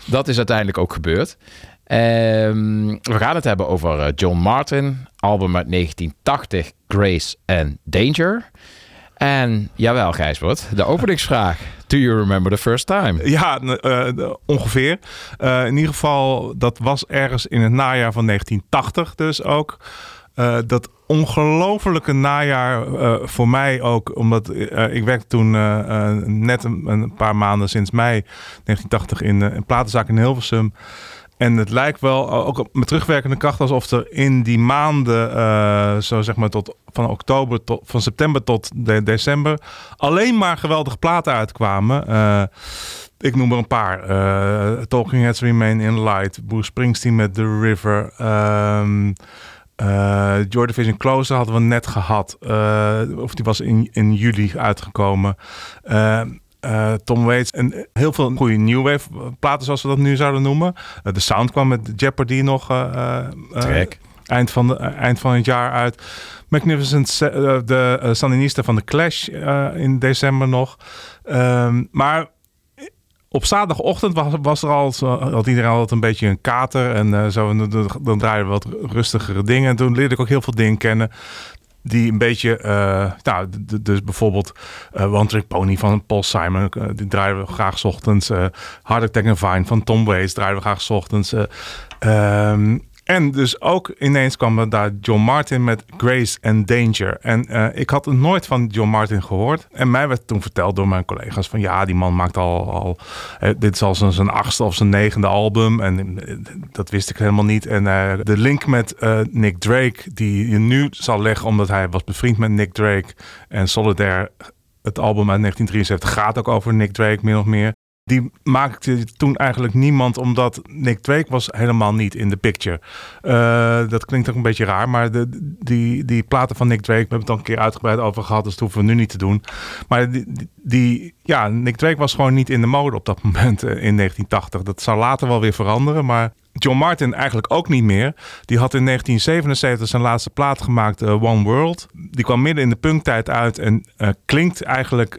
Dat is uiteindelijk ook gebeurd. Um, we gaan het hebben over John Martin, album uit 1980, Grace and Danger. En jawel, Gijsbert, de openingsvraag. Do you remember the first time? Ja, uh, ongeveer. Uh, in ieder geval, dat was ergens in het najaar van 1980 dus ook. Uh, dat ongelofelijke najaar voor mij ook, omdat ik werkte toen net een, een, paar maanden sinds mei 1980 in een platenzaak in Hilversum. En het lijkt wel, ook met terugwerkende kracht, alsof er in die maanden, uh, zo zeg maar tot van oktober tot van september tot de, december, alleen maar geweldige platen uitkwamen. Uh, ik noem er een paar. Uh, Talking Heads Remain in Light, Bruce Springsteen met The River. Um, uh, Joy Division Closer hadden we net gehad. Of die was in, in juli uitgekomen. Uh, uh, Tom Waits en heel veel goede new wave platen zoals we dat nu zouden noemen. Uh, de sound kwam met Jeopardy nog eind, van de, eind van het jaar uit. Magnificent, de Sandinista van de Clash in december nog. Um, maar op zaterdagochtend was, was er al, had iedereen altijd een beetje een kater en uh, zo. En dan, dan draaiden we wat rustigere dingen. En toen leerde ik ook heel veel dingen kennen die een beetje, uh, nou, dus bijvoorbeeld uh, One Trick Pony van Paul Simon, uh, die draaien we graag 's ochtends. Hard Attack and Vine van Tom Waits draaien we graag 's ochtends. Um, en dus ook ineens kwam er daar John Martin met Grace and Danger. En uh, ik had nooit van John Martin gehoord. En mij werd toen verteld door mijn collega's van ja, die man maakt al, al uh, dit is al zijn, achtste of zijn negende album. En uh, dat wist ik helemaal niet. En de link met Nick Drake, die je nu zal leggen omdat hij was bevriend met Nick Drake. En Solidaire, het album uit 1973, gaat ook over Nick Drake min of meer. Die maakte toen eigenlijk niemand, omdat Nick Drake was helemaal niet in de picture. Eh, dat klinkt ook een beetje raar, maar de, die, die platen van Nick Drake, we hebben het al een keer uitgebreid over gehad, dus dat hoeven we nu niet te doen. Maar die, die- ja, Nick Drake was gewoon niet in de mode op dat moment eh, in 1980. Dat zou later wel weer veranderen, maar John Martin eigenlijk ook niet meer. Die had in 1977 zijn laatste plaat gemaakt, eh, One World. Die kwam midden in de punktijd uit en klinkt eigenlijk,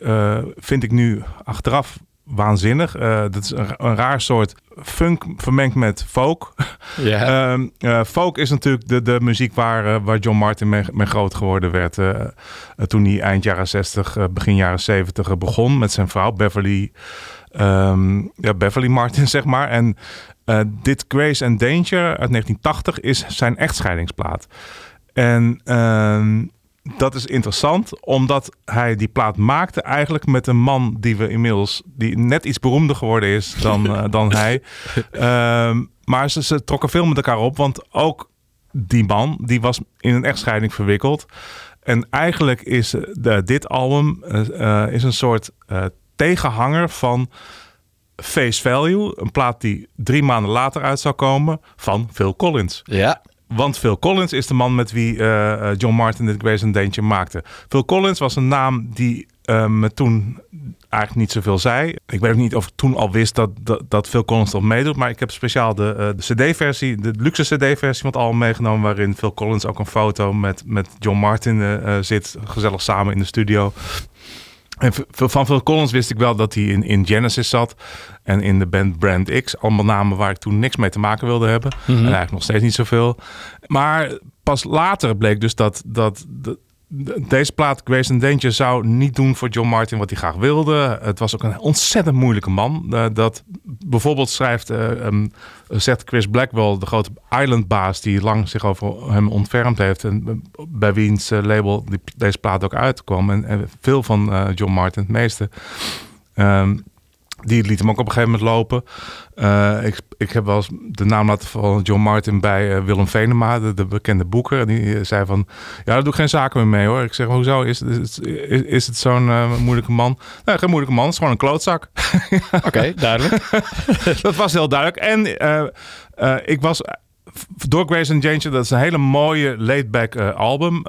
vind ik nu achteraf waanzinnig. Eh, dat is een, een raar soort funk vermengd met folk. Ja. <laughs> Ehm, eh, folk is natuurlijk de, de muziek waar, eh, waar John Martin mee, mee groot geworden werd. eh, toen hij eind jaren 60, eh, begin jaren 70 eh, begon met zijn vrouw Beverly, ehm, ja, Beverly Martin, <laughs> zeg maar. En dit Grace and Danger uit 1980 is zijn echtscheidingsplaat. En ehm, dat is interessant, omdat hij die plaat maakte eigenlijk met een man die we inmiddels, die net iets beroemder geworden is dan, <laughs> eh, dan hij. Ehm, maar ze, ze trokken veel met elkaar op, want ook die man, die was in een echtscheiding verwikkeld. En eigenlijk is eh, de, dit album eh, is een soort tegenhanger van Face Value, een plaat die drie maanden later uit zou komen van Phil Collins. Ja. Want Phil Collins is de man met wie eh, eh, John Martin dit Grace and Danger maakte. Phil Collins was een naam die eh, me toen eigenlijk niet zoveel zei. Ik weet ook niet of ik toen al wist dat, dat, dat Phil Collins dat meedoet. Maar ik heb speciaal de, de cd-versie, de luxe cd-versie van album meegenomen... waarin Phil Collins ook een foto met, met John Martin zit. Gezellig samen in de studio. En van Phil Collins wist ik wel dat hij in, in Genesis zat. En in de band Brand X. Allemaal namen waar ik toen niks mee te maken wilde hebben. Mhm. En eigenlijk nog steeds niet zoveel. Maar pas later bleek dus dat, dat, dat deze plaat Grace and Danger zou niet doen voor John Martin wat hij graag wilde. Het was ook een ontzettend moeilijke man. Eh, dat bijvoorbeeld schrijft, eh, ehm, zegt Chris Blackwell, de grote Island-baas die lang zich over hem ontfermd heeft. En eh, bij wiens label deze plaat ook uitkwam. En, veel van John Martin, het meeste. Ehm, die liet hem ook op een gegeven moment lopen. Eh, ik, ik heb wel eens de naam laten vallen John Martin bij eh, Willem Venema, de, de bekende boeker. En die eh, zei van, ja, daar doe ik geen zaken meer mee hoor. Ik zeg, hoezo? Is, is, is, is het zo'n moeilijke man? Nee, geen moeilijke man, het is gewoon een klootzak. <laughs> Oké, duidelijk. <laughs> dat was heel duidelijk. En ik was door Grace and Danger, dat is een hele mooie laid-back eh, album.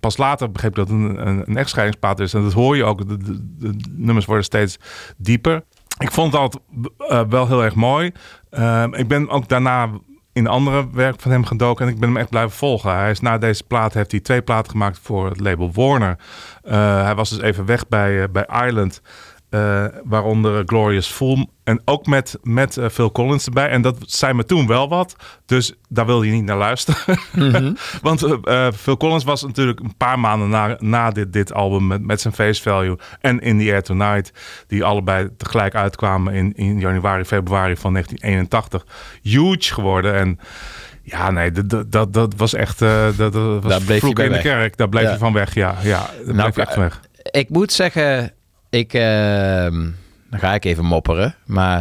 Pas later begreep ik dat het een, een, een echtscheidingsplaat is. En dat hoor je ook. De, de, de nummers worden steeds dieper. Ik vond dat eh, wel heel erg mooi. Eh, ik ben ook daarna in andere werk van hem gedoken en ik ben hem echt blijven volgen. Hij is na deze plaat heeft hij twee platen gemaakt voor het label Warner. Eh, hij was dus even weg bij, eh, bij Island. Eh, waaronder Glorious Fool. En ook met, met eh, Phil Collins erbij. En dat zei me toen wel wat. Dus daar wilde je niet naar luisteren. <laughs> Want eh, eh, Phil Collins was natuurlijk een paar maanden na, na dit, dit album met, met zijn face value en In the Air Tonight, die allebei tegelijk uitkwamen in, in januari, februari van 1981, huge geworden. En ja, nee, dat, dat, dat, was echt. dat, dat was Daar bleef je bij in de kerk. Daar bleef Ja. je van weg. Ja, ja daar bleef je echt van weg. Ik moet zeggen, ik, ehm, dan ga ik even mopperen, maar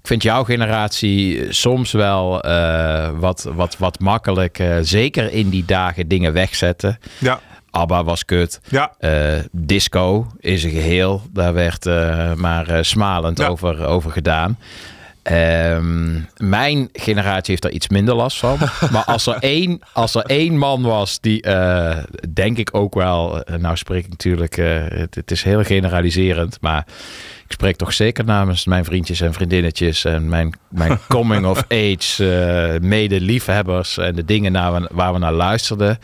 ik vind jouw generatie soms wel eh, wat, wat, wat makkelijk, eh, zeker in die dagen, dingen wegzetten. Ja. ABBA was kut. Ja. Eh, disco is een geheel. Daar werd eh, maar eh, smalend Ja. over, over gedaan. Ehm, mijn generatie heeft daar iets minder last van. <laughs> Maar als er één, als er één man was die, eh, denk ik ook wel, eh, nou spreek ik natuurlijk, eh, het, het is heel generaliserend, maar ik spreek toch zeker namens mijn vriendjes en vriendinnetjes en mijn, mijn <laughs> coming of age eh mede-liefhebbers en de dingen naar, waar we naar luisterden.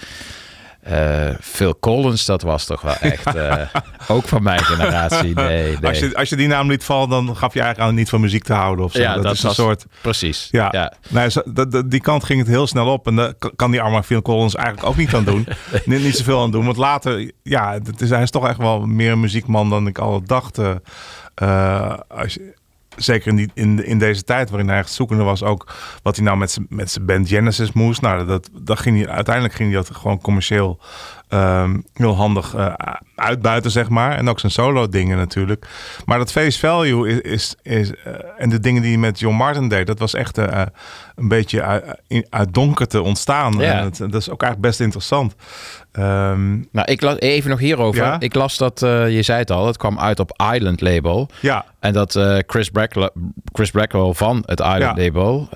Eh, Phil Collins, dat was toch wel echt, eh, <laughs> ook van mijn generatie. Nee, nee. Als, je, als je die naam liet vallen, dan gaf je eigenlijk aan niet van muziek te houden. Of zo. Ja, dat, dat is een soort. Precies. Ja, Ja. Nee, zo- dat- dat- die kant ging het heel snel op. En daar kan die arme Phil Collins eigenlijk ook niet aan doen. <laughs> niet, niet zoveel aan doen. Want later, ja, het is, hij is toch echt wel meer een muziekman dan ik al dacht. eh, als je, zeker in, die, in, in deze tijd waarin hij echt zoekende was, ook wat hij nou met zijn band Genesis moest. Nou, dat, dat ging hij, uiteindelijk ging hij dat gewoon commercieel ehm, heel handig eh, uitbuiten, zeg maar. En ook zijn solo dingen natuurlijk. Maar dat face value is, is, is eh, en de dingen die hij met John Martin deed, dat was echt eh, een beetje uit, uit donkerte ontstaan. Ja. En dat is ook eigenlijk best interessant. Ehm, Nou, ik las even nog hierover. Ja? Ik las dat, je zei het al, het kwam uit op Island Label. ja, En dat Chris, Blackwell, Chris van het Island Ja. Label,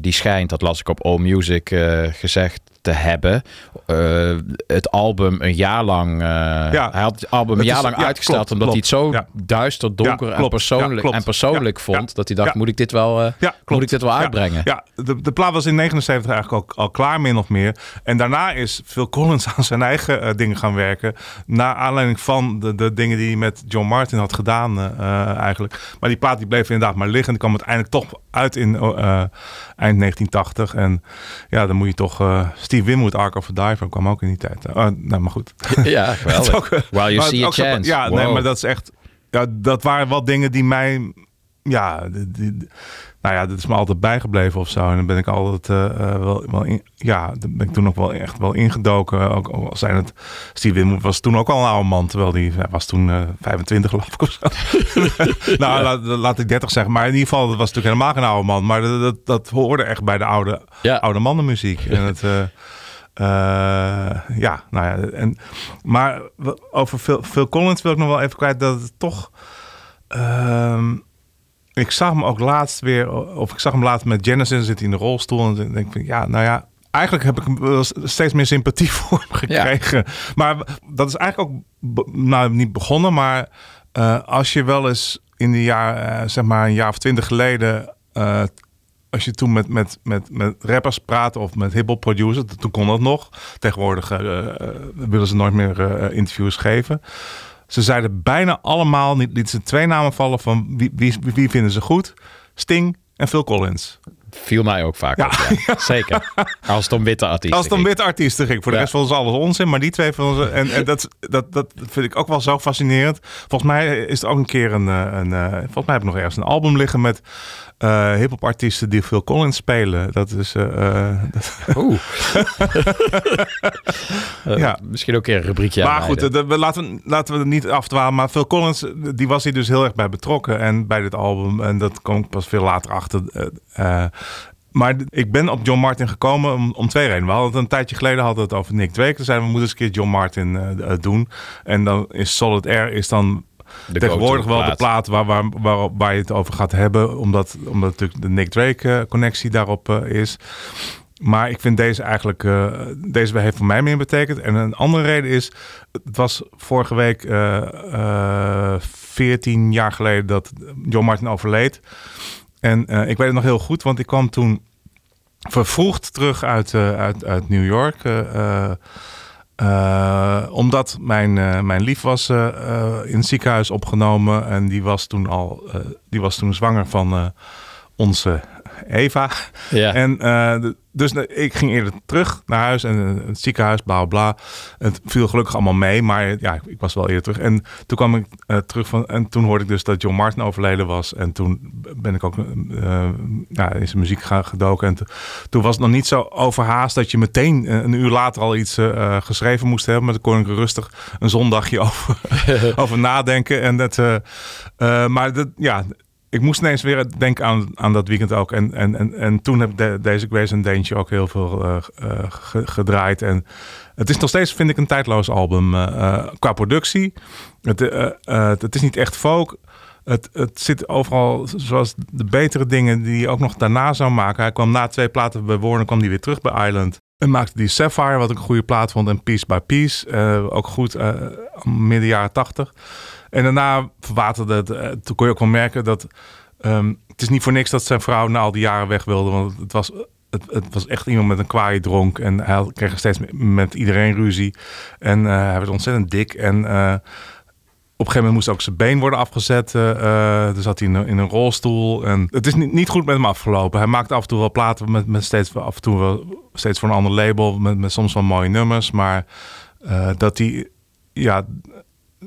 die schijnt, dat las ik op All Music gezegd te hebben, eh, het album een jaar lang, eh, Ja. hij had het album een jaar is- lang ja, uitgesteld klopt, omdat hij het zo duister, donker en, persoonlijk, en persoonlijk vond, dat hij dacht, moet ik dit wel, eh, moet ik dit wel uitbrengen? Ja, de, de plaat was in 79 eigenlijk al, al klaar, min of meer. En daarna is Phil Collins <laughs> aan zijn eigen dingen gaan werken. Naar aanleiding van de, de dingen die hij met John Martin had gedaan eigenlijk. Maar die plaat die bleef inderdaad maar liggen. Die kwam uiteindelijk toch uit in eind 1980. En ja, dan moet je toch... Steve Winwood, Ark of a Diver, kwam ook in die tijd. Eh, nou, maar goed. <laughs> Ja, <laughs> geweldig. ook, While you see a zo- chance. Ja, nee, maar dat is echt... Ja, dat waren wel dingen die mij... Ja, die, die- nou ja, dat is me altijd bijgebleven of zo. En dan ben ik altijd eh, eh, wel, wel in, ja, dan ben ik toen ook wel echt wel ingedoken. Ook al zijn het, Steve Winwood was toen ook al een oude man, terwijl die hij was toen eh 25 geloof ik of zo. <laughs> nou, laat, laat ik 30 zeggen. Maar in ieder geval, dat was natuurlijk helemaal geen oude man. Maar dat, dat, dat hoorde echt bij de oude, Ja. oude mannenmuziek. En het, ja, nou ja. En, maar over Phil, Phil Collins wil ik nog wel even kwijt dat het toch... ehm, ik zag hem ook laatst weer, of ik zag hem laatst met Genesis, zit hij in de rolstoel. En dan denk ik, van, ja, nou ja, eigenlijk heb ik steeds meer sympathie <laughs> voor hem gekregen. Maar dat is eigenlijk ook, nou niet begonnen, maar eh, als je wel eens in de jaar, eh, zeg maar een jaar of twintig geleden, eh, als je toen met, met, met, met rappers praatte of met hip-hop producers, toen kon dat nog. Tegenwoordig willen ze nooit meer interviews geven. Ze zeiden bijna allemaal, niet ze twee namen vallen van wie, wie, wie vinden ze goed? Sting en Phil Collins. Viel mij ook vaak Ja. op, ja. <laughs> Zeker. Als het om witte artiesten Als het om witte artiesten ging. Voor de Ja. rest ze alles onzin. Maar die twee vonden ze... En, en dat, dat, dat vind ik ook wel zo fascinerend. Volgens mij is er ook een keer een... eh, een eh, volgens mij heb ik nog ergens een album liggen met eh hip-hop artiesten die Phil Collins spelen. Dat is... eh, eh, Oeh. <laughs> Ja. Misschien ook een keer een rubriekje maar goed, we, laten, we, laten we het niet afdwalen. Maar Phil Collins, die was hier dus heel erg bij betrokken. En bij dit album. En dat kwam ik pas veel later achter. maar ik ben op John Martin gekomen om, om twee redenen. We hadden het een tijdje geleden hadden het over Nick Drake. Toen zeiden we, moeten eens een keer John Martin doen. En dan is Solid Air is dan De tegenwoordig wel de plaat waar, waar, waar, waar je het over gaat hebben. Omdat, omdat natuurlijk de Nick Drake eh, connectie daarop eh, is. Maar ik vind deze eigenlijk, eh, deze heeft voor mij meer betekend. En een andere reden is, het was vorige week eh, 14 jaar geleden dat John Martin overleed. En ik weet het nog heel goed, want ik kwam toen vervroegd terug uit, uit, uit New York. Eh, omdat mijn, eh, mijn lief was eh, in het ziekenhuis opgenomen. En die was toen al die was toen zwanger van onze Eva. Ja. En eh, de- dus ik ging eerder terug naar huis en eh, het ziekenhuis, bla bla. Het viel gelukkig allemaal mee, maar ja, ik was wel eerder terug. En toen kwam ik eh, terug van en toen hoorde ik dus dat John Martin overleden was. En toen ben ik ook eh, ja, in zijn muziek gaan gedoken. En to- toen was het nog niet zo overhaast dat je meteen een uur later al iets geschreven moest hebben. Maar dan kon ik er rustig een zondagje <laughs> over, <laughs> over nadenken. En dat, maar dat, ja, ik moest ineens weer denken aan, aan dat weekend ook. En, en, en, en toen heb de- deze Grace and Danger ook heel veel eh, eh, ge- gedraaid. En het is nog steeds, vind ik, een tijdloos album eh, qua productie. Het, is niet echt folk. Het, het zit overal, zoals de betere dingen die hij ook nog daarna zou maken. Hij kwam na twee platen bij Warner, kwam hij weer terug bij Island. En maakte die Sapphire, wat ik een goede plaat vond. En Piece by Piece, ook goed, midden jaren tachtig. En daarna verwaterde het. eh, toen kon je ook wel merken dat... ehm, het is niet voor niks dat zijn vrouw na al die jaren weg wilde. Want het was, het, het was echt iemand met een kwaaie dronk. En hij kreeg steeds met, iedereen ruzie. En eh, hij werd ontzettend dik. En eh, op een gegeven moment moest ook zijn been worden afgezet. dus zat hij in een, rolstoel. En het is niet, niet goed met hem afgelopen. Hij maakte af en toe wel platen met, met steeds, af en toe wel, steeds voor een ander label. Met, met soms wel mooie nummers. Maar dat hij... Ja,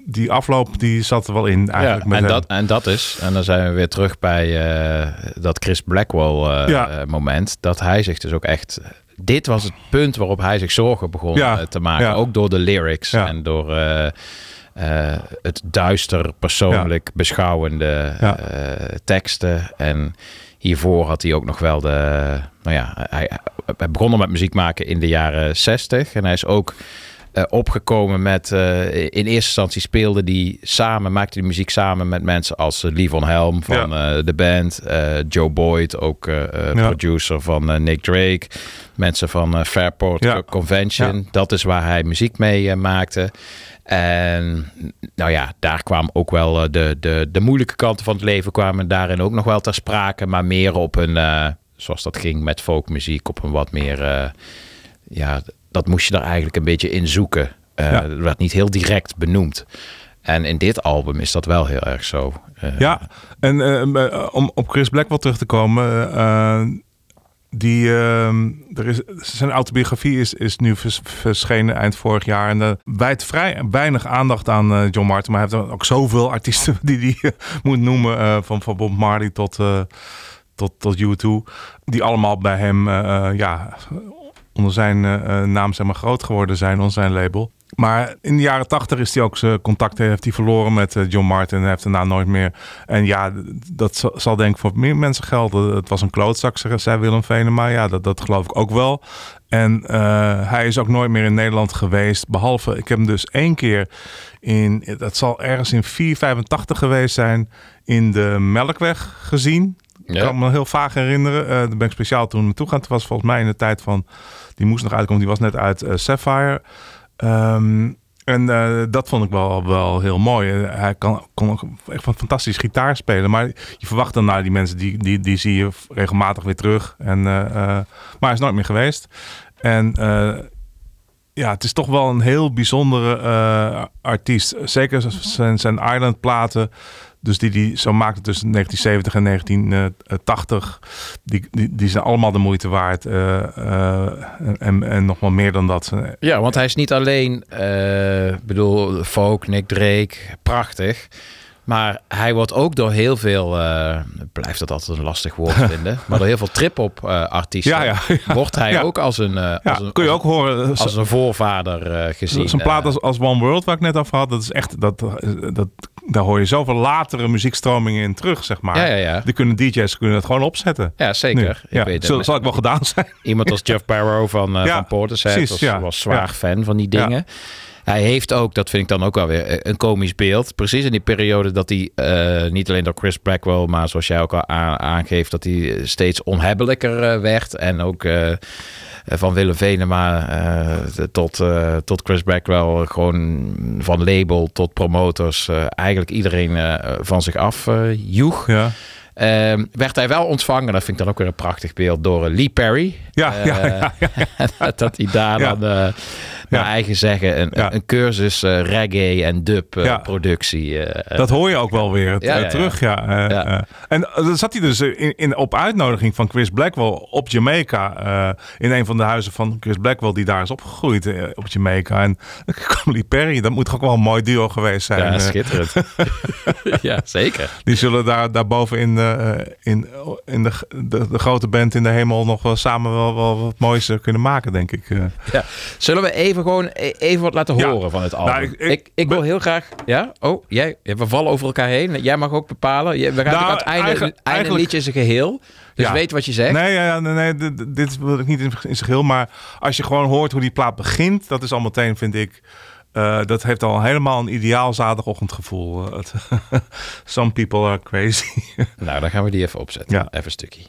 die afloop die zat er wel in eigenlijk. Ja, met en, hem. dat, en dat is, en dan zijn we weer terug bij eh, dat Chris Blackwell eh, Ja. eh, moment, dat hij zich dus ook echt dit was het punt waarop hij zich zorgen begon Ja, te maken. Ook door de lyrics en door het duister, persoonlijk beschouwende teksten. En hiervoor had hij ook nog wel de... Nou ja, hij, hij begon al met muziek maken in de jaren 60. En hij is ook eh, opgekomen met... eh, in eerste instantie speelde hij samen, maakte hij muziek samen met mensen als uh, Lee Von Helm van eh, de band. eh, Joe Boyd, ook eh, eh, Ja. producer van eh, Nick Drake. Mensen van eh, Fairport Ja. Convention. Ja. Dat is waar hij muziek mee eh, maakte. En nou ja, daar kwamen ook wel eh, de, de, de moeilijke kanten van het leven kwamen daarin ook nog wel ter sprake. Maar meer op een, eh, zoals dat ging met folkmuziek, op een wat meer, eh, ja, dat moest je er eigenlijk een beetje in zoeken. Ja. Dat werd niet heel direct benoemd. En in dit album is dat wel heel erg zo. Eh, Ja, en eh, om op Chris Blackwell terug te komen. die, ehm, er is, zijn autobiografie is, is nu vers- verschenen eind vorig jaar. En er wijdt vrij weinig aandacht aan John Martin. Maar hij heeft ook zoveel artiesten <laughs> die hij moet noemen. van, van Bob Marley tot, tot, tot U2. Die allemaal bij hem ja, onder zijn eh, eh, naam zeg maar, groot geworden zijn. Onder zijn label. Maar in de jaren tachtig is hij ook zijn contacten heeft hij verloren met eh, John Martin. Hij heeft daarna nooit meer. En ja, dat zal, denk ik voor meer mensen gelden. Het was een klootzak, zei- Willem Venema. Ja, dat, dat geloof ik ook wel. En eh, hij is ook nooit meer in Nederland geweest. Behalve, ik heb hem dus één keer in, dat zal ergens in 485 geweest zijn, in de Melkweg gezien. Ik kan me heel vaag herinneren. Eh daar ben ik speciaal toen naartoe gaan. Het was volgens mij in de tijd van, die moest nog uitkomen. Die was net uit eh, Sapphire. Ehm, en eh, dat vond ik wel, wel heel mooi. Hij kan, kon ook echt fantastisch gitaar spelen. Maar je verwacht dan naar die mensen, die, die, die zie je regelmatig weer terug. En, eh, maar hij is nooit meer geweest. En ja, het is toch wel een heel bijzondere artiest. Zeker zijn, zijn Island platen. Dus die die zo maakte tussen 1970 en 1980. Die, die, die zijn allemaal de moeite waard. eh, eh, en, en nog wel meer dan dat. Ja, want hij is niet alleen, ik bedoel, folk, Nick Drake, prachtig. Maar hij wordt ook door heel veel, eh, blijft dat altijd een lastig woord <laughs> vinden, maar door heel veel trip-hop eh, artiesten Ja, ja, ja. <laughs> wordt hij ook als een, Ja, als een, kun je als ook horen. een- als een voorvader gezien. Zo'n plaat als, als One World, waar ik net over had, dat is echt, dat, dat, daar hoor je zoveel latere muziekstromingen in terug, zeg maar. Ja, ja, ja. Die kunnen DJ's kunnen het gewoon opzetten. Ja, zeker. Ik Ja, weet zal, zal ik wel gedaan zijn. Iemand als Jeff Barrow van, <laughs> van Portishead was, was zwaar fan van die dingen. Hij heeft ook, dat vind ik dan ook wel weer eh, een komisch beeld. Precies in die periode dat hij eh, niet alleen door Chris Blackwell, maar zoals jij ook al aangeeft, dat hij steeds onhebbelijker eh, werd. En ook eh, van Willem Venema eh, tot, eh, tot Chris Blackwell, gewoon van label tot promotors, eh, eigenlijk iedereen eh, van zich af eh, joeg. Ja. Ehm, werd hij wel ontvangen, dat vind ik dan ook weer een prachtig beeld, door eh, Lee Perry. Ja, ja, Eh, ja, <laughs> dat hij daar dan, eh, naar eigen zeggen, een, Ja. een cursus eh, reggae en dub eh, productie. eh, Dat hoor je ook wel weer terug, ja. En dan zat hij dus in, in, op uitnodiging van Chris Blackwell op Jamaica. in een van de huizen van Chris Blackwell, die daar is opgegroeid op Jamaica. En dan <laughs> kwam Lee Perry, dat moet toch ook wel een mooi duo geweest zijn. ja, schitterend. <laughs> ja, zeker. Die zullen daar, daarboven in, de, in, in de, de, de grote band in de hemel nog wel samen wel, wel wat moois kunnen maken, denk ik. Ja. Zullen we even gewoon e- even wat laten Ja. horen van het album? Nou, ik, ik- ik, wil heel graag... Ja? Oh, jij, we vallen over elkaar heen. Jij mag ook bepalen. We gaan Nou, aan het einde, eigenlijk- einde liedje is een geheel. Dus Ja. weet wat je zegt. Nee, ja, nee, nee dit, wil ik niet in, in zijn geheel. Maar als je gewoon hoort hoe die plaat begint, dat is al meteen, vind ik. eh, dat heeft al helemaal een ideaal zaterdagochtendgevoel. Eh, <laughs> Some people are crazy. Nou, dan gaan we die even opzetten. Ja. Even een stukje.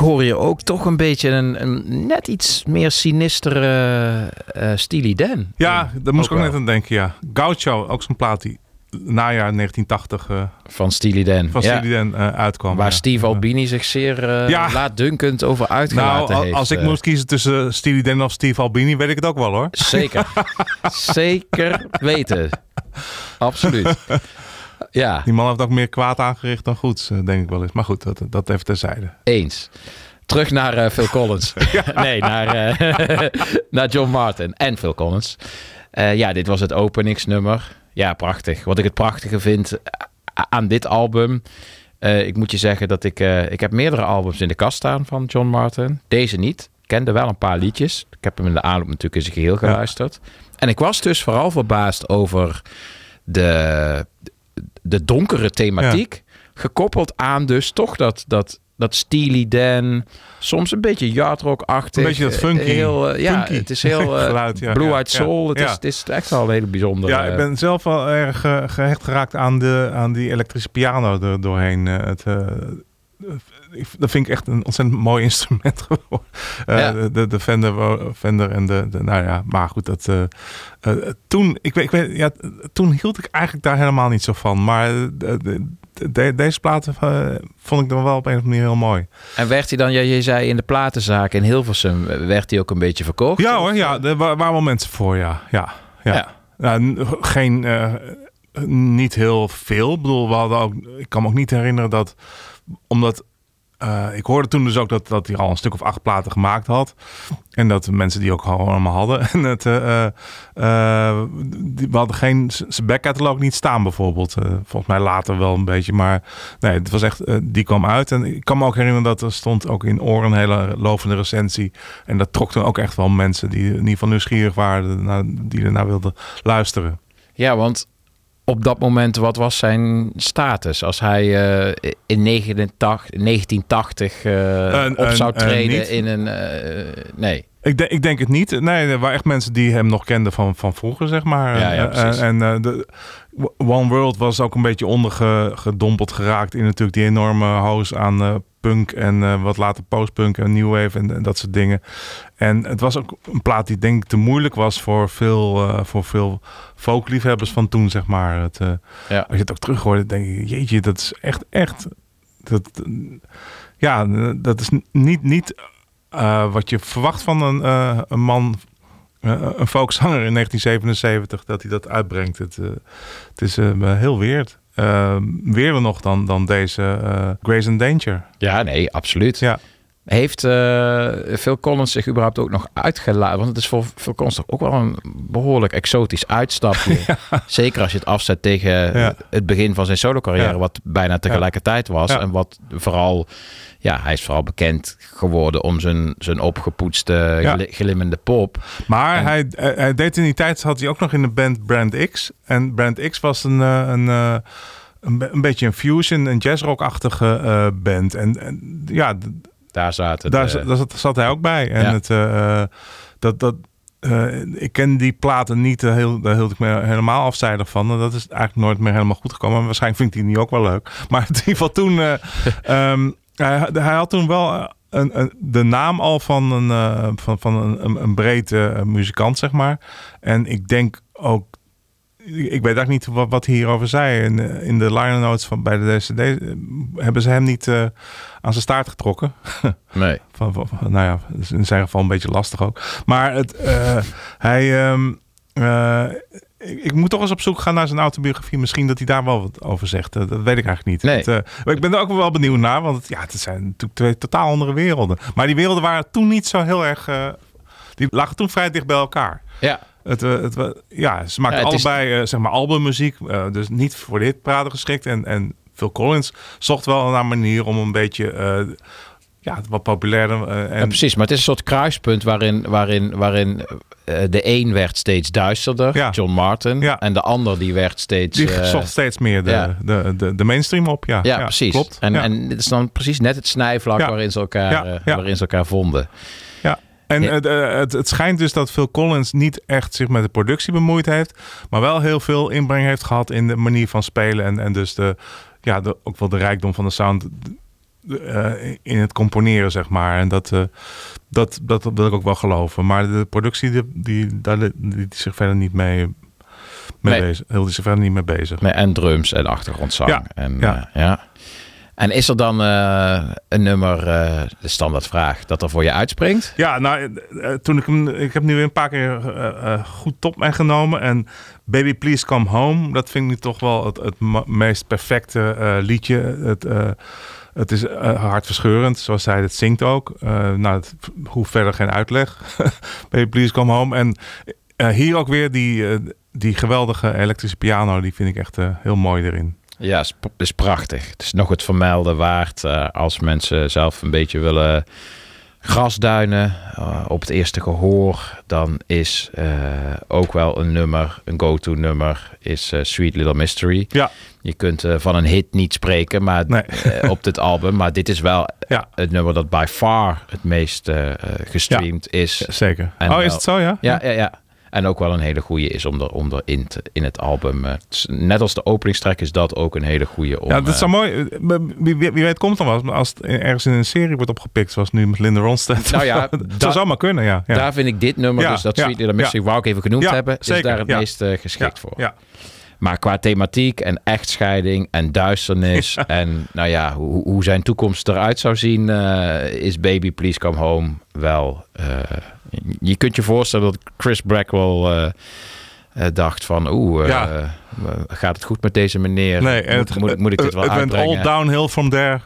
Hoor je ook toch een beetje een, een net iets meer sinistere eh Steely Dan. Ja, daar moest ik ook net aan denken, ja. Gaucho, ook zo'n plaat die najaar 1980 eh, Van Steely Dan. van ja. Steely Dan eh, uitkwam. Waar ja. Steve Albini zich zeer eh Ja. laatdunkend over uitgelaten Nou, heeft. als ik eh. moest kiezen tussen Steely Dan of Steve Albini, weet ik het ook wel hoor. Zeker. <laughs> Zeker weten. Absoluut. Ja, Die man heeft ook meer kwaad aangericht dan goeds, eh, denk ik wel eens. Maar goed, dat, dat even terzijde. eens. Terug naar eh, Phil Collins. <laughs> <laughs> Nee, naar, eh, <laughs> naar John Martin en Phil Collins. Ja, dit was het openingsnummer. Ja, prachtig. Wat ik het prachtige vind aan dit album. ik moet je zeggen dat ik... ik heb meerdere albums in de kast staan van John Martin. Deze niet. Ik kende wel een paar liedjes. Ik heb hem in de aanloop natuurlijk in zijn geheel geluisterd. En ik was dus vooral verbaasd over de, de donkere thematiek. Gekoppeld aan dus toch dat, dat, dat Steely Dan. Soms een beetje yardrock-achtig. Een beetje dat funky. Heel, eh, ja, Funky het is heel <laughs> eh, geluid, ja, Blue Eyed ja, Soul. Het, is, het is echt wel een hele bijzondere... Ja, ik ben zelf wel erg eh, gehecht geraakt aan, de, aan die elektrische piano er doorheen. eh, het, eh, ik- dat vind ik echt een ontzettend mooi <laughs> instrument geworden. Ja. de, de, de Fender, Fender en de, de, nou ja, maar goed, dat, eh, eh, toen, ik weet, ik weet, ja, toen hield ik eigenlijk daar helemaal niet zo van. Maar de, de- de- deze platen vond ik dan wel op een of andere manier heel mooi. En werd hij dan, ja, je zei in de platenzaak in Hilversum, werd hij ook een beetje verkocht? Ja hoor, ja, er wa- waren wel mensen voor, ja. Ja, ja. Ja. Ja, n- geen, niet heel veel. Ik bedoel, we hadden ook, ik kan me ook niet herinneren dat, omdat, eh, ik hoorde toen dus ook dat, dat hij al een stuk of acht platen gemaakt had. En dat de mensen die ook al allemaal hadden. <laughs> En het, eh, eh, die, we hadden geen, zijn backcatalog niet staan bijvoorbeeld. Volgens mij later wel een beetje, maar nee, het was echt, die kwam uit. En ik kan me ook herinneren dat er stond ook in Oren een hele lovende recensie. En dat trok toen ook echt wel mensen die in ieder geval nieuwsgierig waren, die ernaar wilden luisteren. Ja, want op dat moment, wat was zijn status? Als hij eh, in 89, 1980 eh, op zou treden in een... eh, nee. Ik, denk- ik denk het niet. Nee, er waren echt mensen die hem nog kenden van, van vroeger, zeg maar. Ja, ja, Eh, precies. En eh, de, One World was ook een beetje ondergedompeld geraakt in natuurlijk die enorme hoos aan eh, punk en eh, wat later postpunk en new wave en, en dat soort dingen. En het was ook een plaat die denk ik te moeilijk was voor veel, eh, voor veel folkliefhebbers van toen, zeg maar. Het, eh, Ja. Als je het ook terug hoorde, denk je, jeetje, dat is echt, echt... Dat, ja, dat is niet, niet eh, wat je verwacht van een, eh, een man, eh, een folkzanger in 1977, dat hij dat uitbrengt. Het, het is heel weird. Uh, weerder nog dan, dan deze Grace and Danger. Ja, nee, absoluut. Ja. Heeft eh Phil Collins zich überhaupt ook nog uitgelaten? Want het is voor Phil Collins toch ook wel een behoorlijk exotisch uitstapje. <laughs> Zeker als je het afzet tegen Ja. het begin van zijn solo carrière, Ja. wat bijna tegelijkertijd was. En wat vooral, ja, hij is vooral bekend geworden om zijn, zijn opgepoetste, glimmende pop. Maar En- hij, hij, hij deed in die tijd, zat hij ook nog in de band Brand X. En Brand X was een, eh, een, eh, een, een beetje een fusion, een jazzrock-achtige eh, band. En, en ja, Daar zaten daar, de- zat- daar zat, zat hij ook bij. En Ja. het, eh, eh, dat, dat, eh, ik ken die platen niet, eh, heel, daar hield ik me helemaal afzijdig van. En dat is eigenlijk nooit meer helemaal goed gekomen. Waarschijnlijk vindt hij die nu ook wel leuk. <laughs> Maar in ieder geval toen, eh, <laughs> ehm, hij, hij had toen wel eh, een, een, de naam al van een, eh, van, van een, een, breed eh, muzikant, zeg maar. En ik denk ook ik weet eigenlijk niet wat, wat hij hierover zei. In, eh, in de liner notes van, bij de DCD eh, hebben ze hem niet eh, aan zijn staart getrokken. <laughs> Nee. Van, van, van- nou ja, dat is in zijn geval een beetje lastig ook. Maar het, hij... ehm, eh, ik, ik moet toch eens op zoek gaan naar zijn autobiografie. Misschien dat hij daar wel wat over zegt. Dat weet ik eigenlijk niet. Nee. Het, maar ik ben er ook wel benieuwd naar. Want het, ja, het zijn natuurlijk twee totaal andere werelden. Maar die werelden waren toen niet zo heel erg... die lagen toen vrij dicht bij elkaar. Ja. Het, eh, het, wa- ja, ze maakten Ja, het is- allebei eh, zeg maar albummuziek. eh, dus niet voor de hitpraten geschikt. En, en Phil Collins zocht wel naar een manier om een beetje... eh, ja, wat populairder. eh, en, Ja, precies, maar het is een soort kruispunt waarin, waarin, waarin eh, de een werd steeds duisterder, Ja. John Martin, Ja. en de ander die werd steeds... Die eh, zocht steeds meer de, de, de, de mainstream op. Ja, ja, precies. Klopt. En, en dit is dan precies net het snijvlak waarin, ze elkaar, eh, waarin ze elkaar vonden. ja. En Ja. Het, eh, het, het schijnt dus dat Phil Collins niet echt zich met de productie bemoeid heeft. Maar wel heel veel inbreng heeft gehad in de manier van spelen. En, en dus de, ja, de, ook wel de rijkdom van de sound. eh, in het componeren, zeg maar. En dat, eh, dat, dat, dat wil ik ook wel geloven. Maar de productie, die, die, daar li- die is zich verder niet mee, mee Nee. bezig. Hield hij zich verder niet mee bezig. Met en drums en achtergrondzang. Ja, En, ja. ja. En is er dan eh, een nummer, eh, de standaardvraag, dat er voor je uitspringt? Ja, nou, eh, toen ik hem, ik heb nu weer een paar keer goed top meegenomen. En Baby Please Come Home, dat vind ik nu toch wel het, het meest perfecte liedje. Het, het is hartverscheurend, zoals zij het zingt ook. Nou, hoeft verder geen uitleg. <laughs> Baby Please Come Home. En hier ook weer die, die geweldige elektrische piano, die vind ik echt heel mooi erin. Ja, is, is prachtig. Het is nog het vermelden waard eh, als mensen zelf een beetje willen grasduinen eh, op het eerste gehoor. Dan is eh, ook wel een nummer, een go-to nummer, is Sweet Little Mystery. Ja. Je kunt van een hit niet spreken maar, op dit album. Maar dit is wel het nummer dat by far het meest gestreamd is. Zeker. En oh, is het zo, ja? Ja, ja, ja. En ook wel een hele goede is om, er, om erin te, in het album. eh, is- net als de openingstrack is dat ook een hele goede om... Ja, dat eh, zou mooi. eh, Wie, weet komt dan wel. Als het ergens in een serie wordt opgepikt, zoals nu met Linda Ronstadt. Nou ja, <laughs> dat da- zou zomaar kunnen, ja. ja. Daar vind ik dit nummer, Ja, dus dat ja, Sweet Little ja. wou ik even genoemd hebben, is zeker, daar het meest eh, geschikt voor. ja. Maar qua thematiek en echtscheiding en duisternis <laughs> en nou ja, hoe, hoe zijn toekomst eruit zou zien, eh, is Baby Please Come Home wel. eh, je kunt je voorstellen dat Chris Blackwell eh, eh, dacht van, oeh, eh, Ja. gaat het goed met deze meneer? Nee, en moet, het, moet, moet ik dit wel het went uitbrengen? all downhill from there.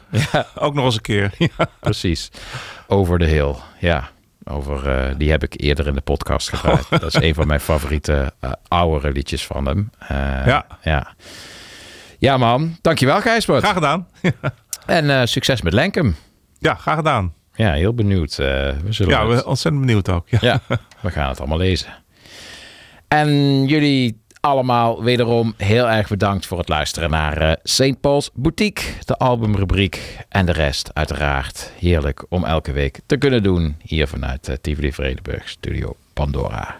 Ook nog eens een keer. <laughs> Ja. Precies. Over the Hill. Ja. Over, eh, die heb ik eerder in de podcast gedraaid. <laughs> Dat is een van mijn favoriete eh oudere liedjes van hem. Eh, Ja. ja. Ja, man. Dankjewel, Gijsbert. Graag gedaan. <laughs> En succes met Lenkem. Ja, graag gedaan. Ja, heel benieuwd. We zullen Ja, het- we ontzettend benieuwd ook. Ja. ja, we gaan het allemaal lezen. En jullie allemaal wederom heel erg bedankt voor het luisteren naar eh St. Paul's Boutique, de albumrubriek en de rest uiteraard heerlijk om elke week te kunnen doen hier vanuit uh, Tivoli Vredenburg Studio Pandora.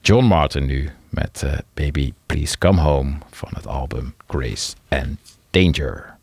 John Martin nu met eh, Baby Please Come Home van het album Grace and Danger.